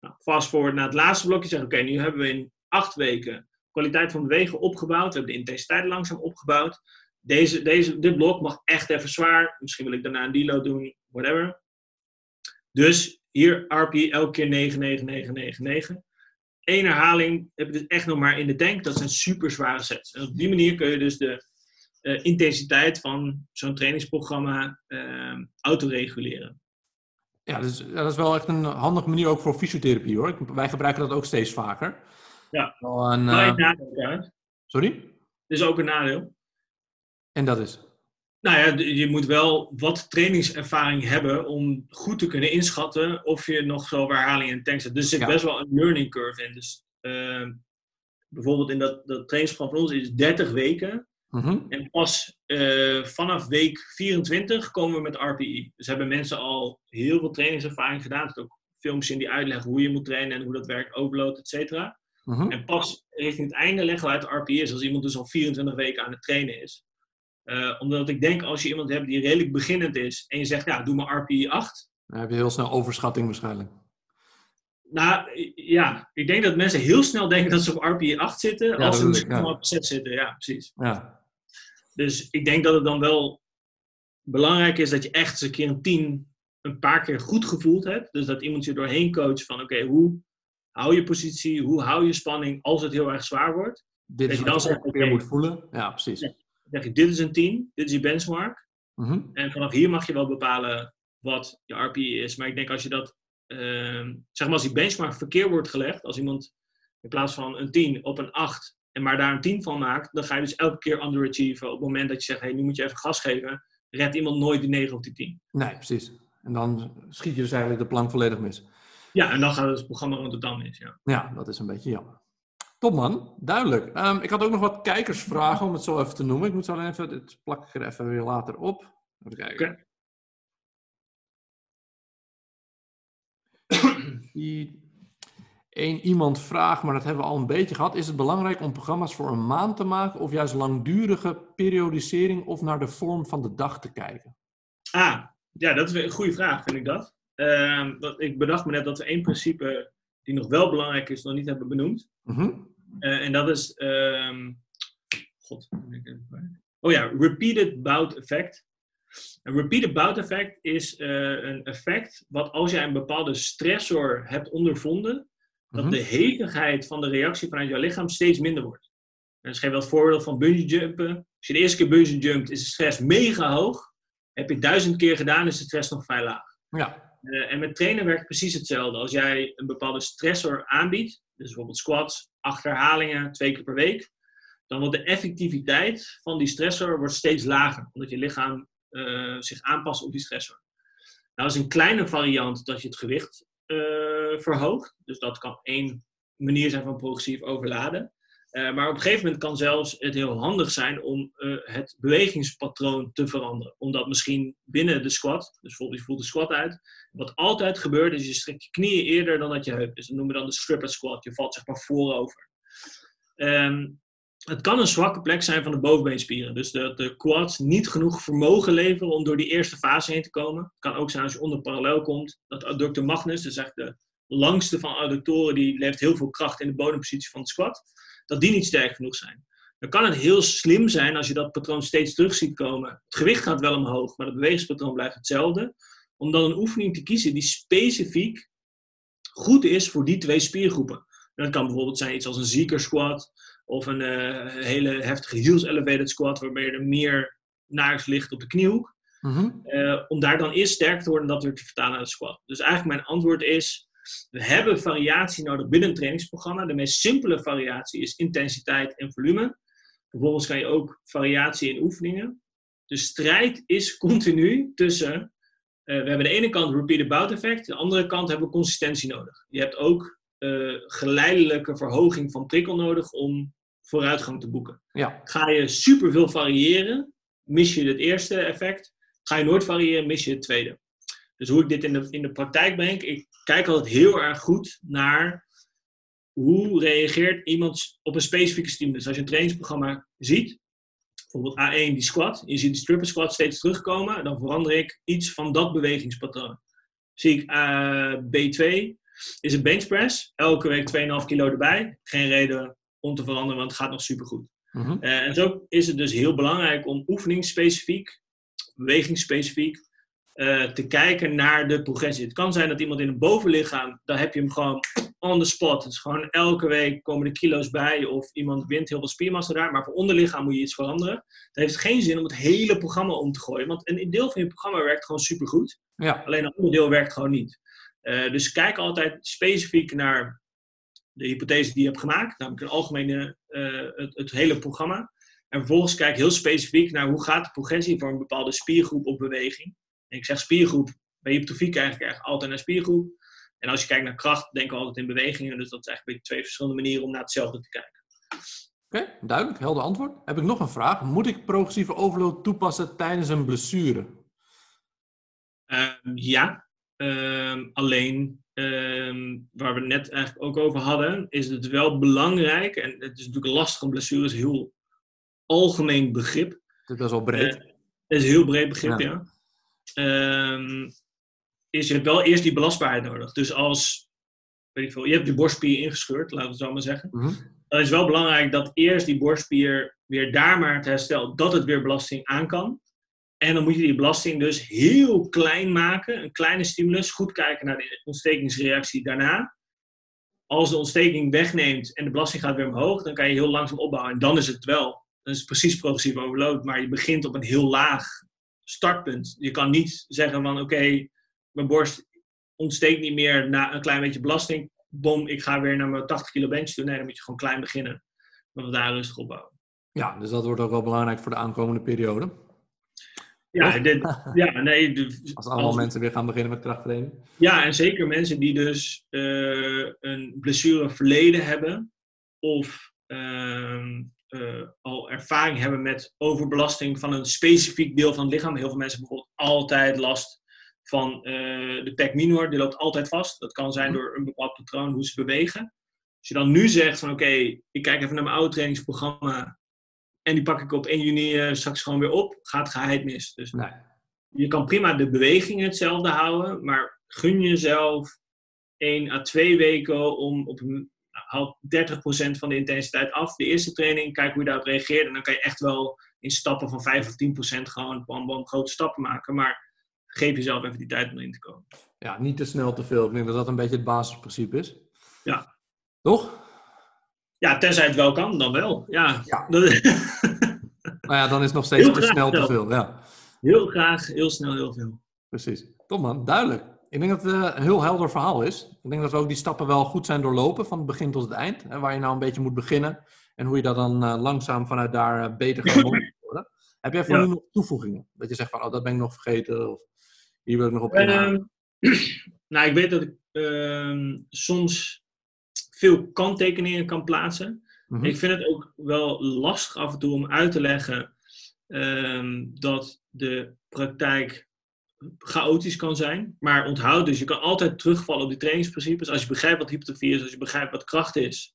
Speaker 4: Nou, fast forward naar het laatste blokje. Zeg oké, nu hebben we in acht weken kwaliteit van bewegen opgebouwd. We hebben de intensiteit langzaam opgebouwd. Deze, deze, dit blok mag echt even zwaar. Misschien wil ik daarna een deload doen, whatever. Dus hier RPI elke keer 9, 9, 9, 9, 9. Eén herhaling heb je dus echt nog maar in de tank. Dat zijn super zware sets. En op die manier kun je dus de eh, intensiteit van zo'n trainingsprogramma eh, autoreguleren.
Speaker 3: Ja, dus, dat is wel echt een handige manier ook voor fysiotherapie hoor. Ik- Wij gebruiken dat ook steeds vaker.
Speaker 4: Ja.
Speaker 3: Wel een, eh,
Speaker 4: nadeel
Speaker 3: sorry?
Speaker 4: Er is ook een nadeel.
Speaker 3: En dat is?
Speaker 4: Nou ja, je moet wel wat trainingservaring hebben om goed te kunnen inschatten of je nog zo herhaling in de tank zet. Dus er zit
Speaker 3: Ja.
Speaker 4: best wel een learning curve in. Dus ehm, bijvoorbeeld in dat, dat trainingsprogramma van ons is 30 weken.
Speaker 3: Mhm.
Speaker 4: En pas eh, vanaf week 24 komen we met RPE. Dus hebben mensen al heel veel trainingservaring gedaan. Er zitten ook filmpjes in die uitleggen hoe je moet trainen en hoe dat werkt, overload, et cetera.
Speaker 3: Mhm.
Speaker 4: En pas richting het einde leggen we uit de RPE's als iemand dus al 24 weken aan het trainen is. Eh, omdat ik denk, als je iemand hebt die redelijk beginnend is en je zegt, ja, doe maar RPE 8.
Speaker 3: Dan heb je heel snel overschatting waarschijnlijk.
Speaker 4: Nou ja, ik denk dat mensen heel snel denken dat ze op RPE 8 zitten,
Speaker 3: Ja,
Speaker 4: als
Speaker 3: dat
Speaker 4: ze misschien
Speaker 3: ja.
Speaker 4: op 6 zitten. Ja, precies.
Speaker 3: Ja.
Speaker 4: Dus ik denk dat het dan wel belangrijk is dat je echt eens een keer een team een paar keer goed gevoeld hebt. Dus dat iemand je doorheen coacht van oké, hoe hou je positie, hoe hou je spanning als het heel erg zwaar wordt.
Speaker 3: Dit is
Speaker 4: je
Speaker 3: wat
Speaker 4: dan
Speaker 3: je
Speaker 4: zegt,
Speaker 3: ook weer
Speaker 4: oké.
Speaker 3: moet voelen. Ja, precies.
Speaker 4: Ja. Dan zeg je, dit is een team, dit is je benchmark.
Speaker 3: Mhm.
Speaker 4: En vanaf hier mag je wel bepalen wat je RPE is. Maar ik denk als je dat, ehm, zeg maar als die benchmark verkeerd wordt gelegd, als iemand in plaats van een 10 op een 8 en maar daar een 10 van maakt, dan ga je dus elke keer underachieven. Op het moment dat je zegt, hey, nu moet je even gas geven, redt iemand nooit die 9 of die 10.
Speaker 3: Nee, precies. En dan schiet je dus eigenlijk de plank volledig mis.
Speaker 4: Ja, en dan gaat het programma gewoon totaal mis. Ja.
Speaker 3: Ja, dat is een beetje jammer. Top man, duidelijk. Ehm, ik had ook nog wat kijkersvragen om het zo even te noemen. Ik moet zo alleen even, dit plak ik er even weer later op. Even kijken.
Speaker 4: Oké.
Speaker 3: Die- Eén iemand vraagt, maar dat hebben we al een beetje gehad. Is het belangrijk om programma's voor een maand te maken of juist langdurige periodisering of naar de vorm van de dag te kijken?
Speaker 4: Ah, ja, dat is een goede vraag, vind ik dat. Ehm, dat- ik bedacht me net dat we één principe die nog wel belangrijk is, nog niet hebben benoemd.
Speaker 3: Mhm.
Speaker 4: Eh, en dat is. ehm, God, ben ik even kwijt. Oh ja, repeated bout effect. Een repeated bout effect is eh, een effect wat als jij een bepaalde stressor hebt ondervonden, dat
Speaker 3: Mhm.
Speaker 4: de hevigheid van de reactie vanuit jouw lichaam steeds minder wordt. En dus geef wel het voorbeeld van bungee jumpen. Als je de eerste keer bungee jumpt, is de stress mega hoog. Heb je het duizend keer gedaan, is de stress nog vrij laag.
Speaker 3: Ja,
Speaker 4: Eh, en met trainen werkt precies hetzelfde. Als jij een bepaalde stressor aanbiedt, dus bijvoorbeeld squats, acht herhalingen, twee keer per week, dan wordt de effectiviteit van die stressor wordt steeds lager, omdat je lichaam eh, zich aanpast op die stressor. Nou is een kleine variant dat je het gewicht eh, verhoogt, dus dat kan één manier zijn van progressief overladen. Eh, maar op een gegeven moment kan zelfs het heel handig zijn om eh, het bewegingspatroon te veranderen. Omdat misschien binnen de squat, dus bijvoorbeeld je voelt de squat uit, wat altijd gebeurt is je strekt je knieën eerder dan dat je heup. Dus dat noemen we dan de stripper squat. Je valt zeg maar voorover. Ehm, het kan een zwakke plek zijn van de bovenbeenspieren. Dus dat de quads niet genoeg vermogen leveren om door die eerste fase heen te komen. Het kan ook zijn als je onder parallel komt. Dat adductor magnus, dus eigenlijk de langste van adductoren, die levert heel veel kracht in de bodempositie van de squat. Dat die niet sterk genoeg zijn. Dan kan het heel slim zijn als je dat patroon steeds terug ziet komen. Het gewicht gaat wel omhoog, maar het bewegingspatroon blijft hetzelfde om dan een oefening te kiezen die specifiek goed is voor die twee spiergroepen. En dat kan bijvoorbeeld zijn iets als een zieker squat of een eh, hele heftige heels elevated squat waarbij je er meer naars ligt op de kniehoek.
Speaker 3: Mhm.
Speaker 4: Eh, om daar dan eerst sterk te worden en dat weer te vertalen naar de squat. Dus eigenlijk mijn antwoord is, we hebben variatie nodig binnen een trainingsprogramma. De meest simpele variatie is intensiteit en volume. Vervolgens kan je ook variatie in oefeningen. De strijd is continu tussen eh, we hebben de ene kant repeated bout effect, de andere kant hebben we consistentie nodig. Je hebt ook eh, geleidelijke verhoging van prikkel nodig om vooruitgang te boeken.
Speaker 3: ja.
Speaker 4: Ga je superveel variëren, mis je het eerste effect. Ga je nooit variëren, mis je het tweede. Dus hoe ik dit in de, in de praktijk breng, ik kijk altijd heel erg goed naar hoe reageert iemand op een specifieke stimulus. Als je een trainingsprogramma ziet, bijvoorbeeld A1 die squat, je ziet die stripper squat steeds terugkomen, dan verander ik iets van dat bewegingspatroon. Zie ik eh, B2, is een bench press, elke week 2,5 kilo erbij, geen reden om te veranderen, want het gaat nog supergoed.
Speaker 3: Mhm.
Speaker 4: Eh, en zo is het dus heel belangrijk om oefeningsspecifiek, bewegingsspecifiek, eh, te kijken naar de progressie. Het kan zijn dat iemand in een bovenlichaam, daar heb je hem gewoon on the spot. Het is gewoon elke week komen de kilo's bij of iemand wint heel veel spiermassa daar. Maar voor onderlichaam moet je iets veranderen. Dan heeft het geen zin om het hele programma om te gooien. Want een deel van je programma werkt gewoon supergoed.
Speaker 3: Ja,
Speaker 4: Alleen een ander deel werkt gewoon niet. Eh, dus kijk altijd specifiek naar de hypothese die je hebt gemaakt, namelijk een algemene, eh, het, het hele programma. En vervolgens kijk heel specifiek naar hoe gaat de progressie voor een bepaalde spiergroep op beweging. Ik zeg spiergroep, bij hypertrofie kijk ik eigenlijk altijd naar spiergroep. En als je kijkt naar kracht, denk ik altijd in bewegingen. Dus dat is eigenlijk twee verschillende manieren om naar hetzelfde te kijken.
Speaker 3: Oké, duidelijk, helder antwoord. Heb ik nog een vraag? Moet ik progressieve overload toepassen tijdens een blessure?
Speaker 4: Ehm, ja, Ehm, alleen ehm, waar we het net eigenlijk ook over hadden, is het wel belangrijk, en het is natuurlijk lastig, een blessure is heel algemeen begrip.
Speaker 3: Het is wel breed.
Speaker 4: Uh, het is een heel breed begrip, ja. Ehm, is je hebt wel eerst die belastbaarheid nodig. Dus als, weet ik veel, je hebt je borstspier ingescheurd, laten we het zo maar zeggen.
Speaker 3: Mhm.
Speaker 4: Dan is het wel belangrijk dat eerst die borstspier weer daar maar het herstelt, dat het weer belasting aan kan. En dan moet je die belasting dus heel klein maken, een kleine stimulus, goed kijken naar de ontstekingsreactie daarna. Als de ontsteking wegneemt en de belasting gaat weer omhoog, dan kan je heel langzaam opbouwen. En dan is het wel, dan is precies progressief overload, maar je begint op een heel laag startpunt. Je kan niet zeggen van oké, mijn borst ontsteekt niet meer na een klein beetje belasting. Bom, ik ga weer naar mijn 80 kilo bench toe. Nee, dan moet je gewoon klein beginnen. Dan daar rustig opbouwen.
Speaker 3: Ja, dus dat wordt ook wel belangrijk voor de aankomende periode.
Speaker 4: Ja, dit, ja nee. De,
Speaker 3: als allemaal mensen weer gaan beginnen met krachttraining.
Speaker 4: Ja, en zeker mensen die dus uh, een blessure verleden hebben. Of uh, uh, al ervaring hebben met overbelasting van een specifiek deel van het lichaam. Heel veel mensen hebben bijvoorbeeld altijd last van eh, de pec minor. Die loopt altijd vast. Dat kan zijn door een bepaald patroon hoe ze bewegen. Als je dan nu zegt van oké, ik kijk even naar mijn oude trainingsprogramma en die pak ik op 1 juni uh, straks gewoon weer op, gaat geheid mis. Dus
Speaker 3: nee.
Speaker 4: je kan prima de bewegingen hetzelfde houden, maar gun jezelf 1 à 2 weken om op een, haal 30% van de intensiteit af. De eerste training, kijk hoe je daarop reageert. En dan kan je echt wel in stappen van 5 of 10% gewoon bam, bam, grote stappen maken. Maar geef jezelf even die tijd om erin te komen.
Speaker 3: Ja, niet te snel te veel. Ik denk dat dat een beetje het basisprincipe is.
Speaker 4: Ja.
Speaker 3: Toch?
Speaker 4: Ja, tenzij het wel kan, dan wel. Ja.
Speaker 3: Ja.
Speaker 4: Dat-
Speaker 3: Nou ja, dan is het nog steeds
Speaker 4: Heel
Speaker 3: te snel te veel. Ja,
Speaker 4: heel graag, heel snel, heel veel.
Speaker 3: precies. Top man, duidelijk. Ik denk dat het eh, een heel helder verhaal is. Ik denk dat ook die stappen wel goed zijn doorlopen, van het begin tot het eind. Hè, waar je nou een beetje moet beginnen. En hoe je dat dan eh, langzaam vanuit daar eh, beter gaat worden. Heb jij voor
Speaker 4: Ja.
Speaker 3: nu nog toevoegingen? Dat je zegt van, oh, dat ben ik nog vergeten. Of hier wil ik nog op.
Speaker 4: Ehm, nou, ik weet dat ik ehm, soms veel kanttekeningen kan plaatsen.
Speaker 3: Mhm.
Speaker 4: Ik vind het ook wel lastig af en toe om uit te leggen ehm, dat de praktijk chaotisch kan zijn. Maar onthoud dus, je kan altijd terugvallen op die trainingsprincipes. Als je begrijpt wat hypertrofie is, als je begrijpt wat kracht is,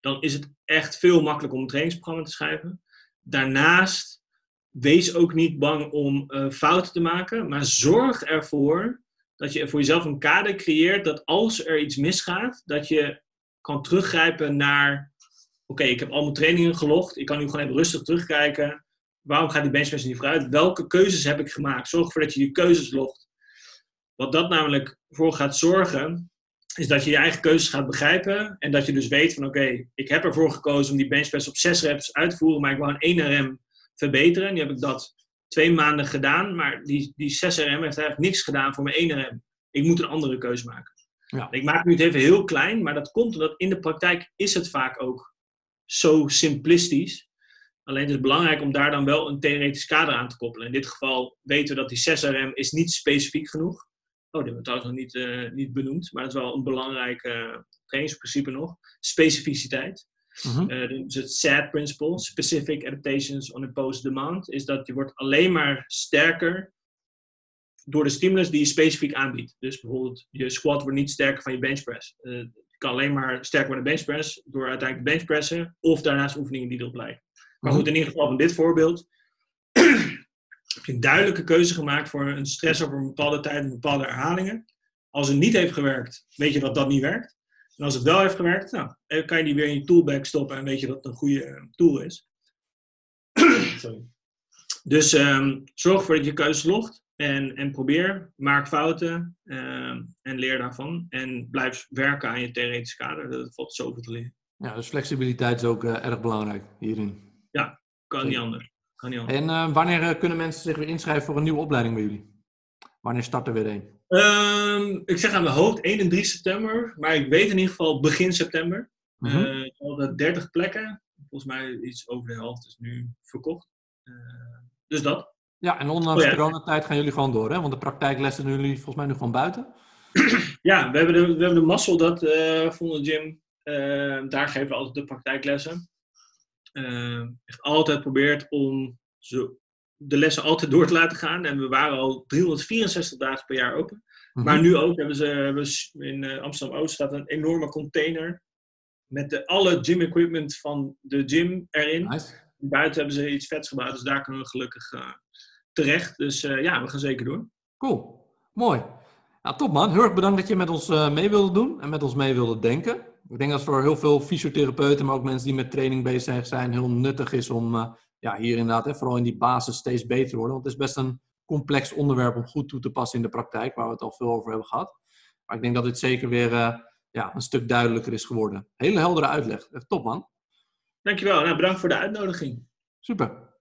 Speaker 4: dan is het echt veel makkelijker om een trainingsprogramma te schrijven. Daarnaast, wees ook niet bang om eh, fouten te maken, maar zorg ervoor dat je voor jezelf een kader creëert dat als er iets misgaat, dat je kan teruggrijpen naar oké, ik heb al mijn trainingen gelogd. Ik kan nu gewoon even rustig terugkijken. Waarom gaat die benchpress niet vooruit? Welke keuzes heb ik gemaakt? Zorg ervoor dat je die keuzes logt. Wat dat namelijk voor gaat zorgen, is dat je je eigen keuzes gaat begrijpen. En dat je dus weet van oké, ik heb ervoor gekozen om die benchpress op 6 reps uit te voeren. Maar ik wou een 1 RM verbeteren. Nu heb ik dat twee maanden gedaan. Maar die, die 6 RM heeft eigenlijk niks gedaan voor mijn 1 RM. Ik moet een andere keuze maken.
Speaker 3: Ja.
Speaker 4: Ik maak nu het even heel klein, maar dat komt omdat in de praktijk is het vaak ook zo simplistisch. Alleen het is belangrijk om daar dan wel een theoretisch kader aan te koppelen. In dit geval weten we dat die 6RM is niet specifiek genoeg. Oh, die hebben we trouwens nog niet, eh, niet benoemd, maar dat is wel een belangrijk eh, trainingsprincipe nog. Specificiteit.
Speaker 3: Mhm.
Speaker 4: Eh, dus het SAD principle, Specific Adaptations on Imposed Demand, is dat je wordt alleen maar sterker door de stimulus die je specifiek aanbiedt. Dus bijvoorbeeld je squat wordt niet sterker van je benchpress. Je kan alleen maar sterker worden benchpress door uiteindelijk te benchpressen of daarnaast oefeningen die erop lijken. Maar goed, in ieder geval van dit voorbeeld heb je een duidelijke keuze gemaakt voor een stress over een bepaalde tijd en bepaalde herhalingen. Als het niet heeft gewerkt, weet je dat dat niet werkt. En als het wel heeft gewerkt, nou, dan kan je die weer in je toolbag stoppen en weet je dat het een goede eh, tool is. Sorry. Dus ehm, zorg ervoor dat je keuzes logt en, en probeer, maak fouten ehm, en leer daarvan. En blijf werken aan je theoretische kader. Dat valt zoveel te leren.
Speaker 3: Ja, dus flexibiliteit is ook eh, erg belangrijk hierin.
Speaker 4: Kan niet anders. Kan niet anders.
Speaker 3: En eh, wanneer eh, kunnen mensen zich weer inschrijven voor een nieuwe opleiding bij jullie? Wanneer start er weer een?
Speaker 4: Ehm, ik zeg aan mijn hoofd 1 en 3 september, maar ik weet in ieder geval begin september. Eh, we hadden 30 plekken. volgens mij iets over de helft is nu verkocht. dus dat.
Speaker 3: Ja, en ondanks
Speaker 4: Oh ja.
Speaker 3: coronatijd gaan jullie gewoon door, hè? Want de praktijklessen doen jullie volgens mij nu gewoon buiten.
Speaker 4: Ja, we hebben de, we hebben de mazzel dat eh van de gym, eh, daar geven we altijd de praktijklessen. Eh, echt altijd probeert om zo, de lessen altijd door te laten gaan. En we waren al 364 dagen per jaar open.
Speaker 3: Mhm.
Speaker 4: Maar nu ook hebben ze hebben ze in eh, Amsterdam-Oost staat een enorme container met de, alle gym equipment van de gym erin.
Speaker 3: Nice.
Speaker 4: Buiten hebben ze iets vets gebouwd, dus daar kunnen we gelukkig eh, terecht. Dus eh, ja, we gaan zeker door.
Speaker 3: Cool. Mooi. Nou, top man. Heel erg bedankt dat je met ons mee wilde doen en met ons mee wilde denken. Ik denk dat het voor heel veel fysiotherapeuten, maar ook mensen die met training bezig zijn, heel nuttig is om eh, ja, hier inderdaad, hè, vooral in die basis, steeds beter te worden. Want het is best een complex onderwerp om goed toe te passen in de praktijk, waar we het al veel over hebben gehad. Maar ik denk dat dit zeker weer eh, ja, een stuk duidelijker is geworden. Hele heldere uitleg. Echt top man.
Speaker 4: Dankjewel. Nou, bedankt voor de uitnodiging.
Speaker 3: Super.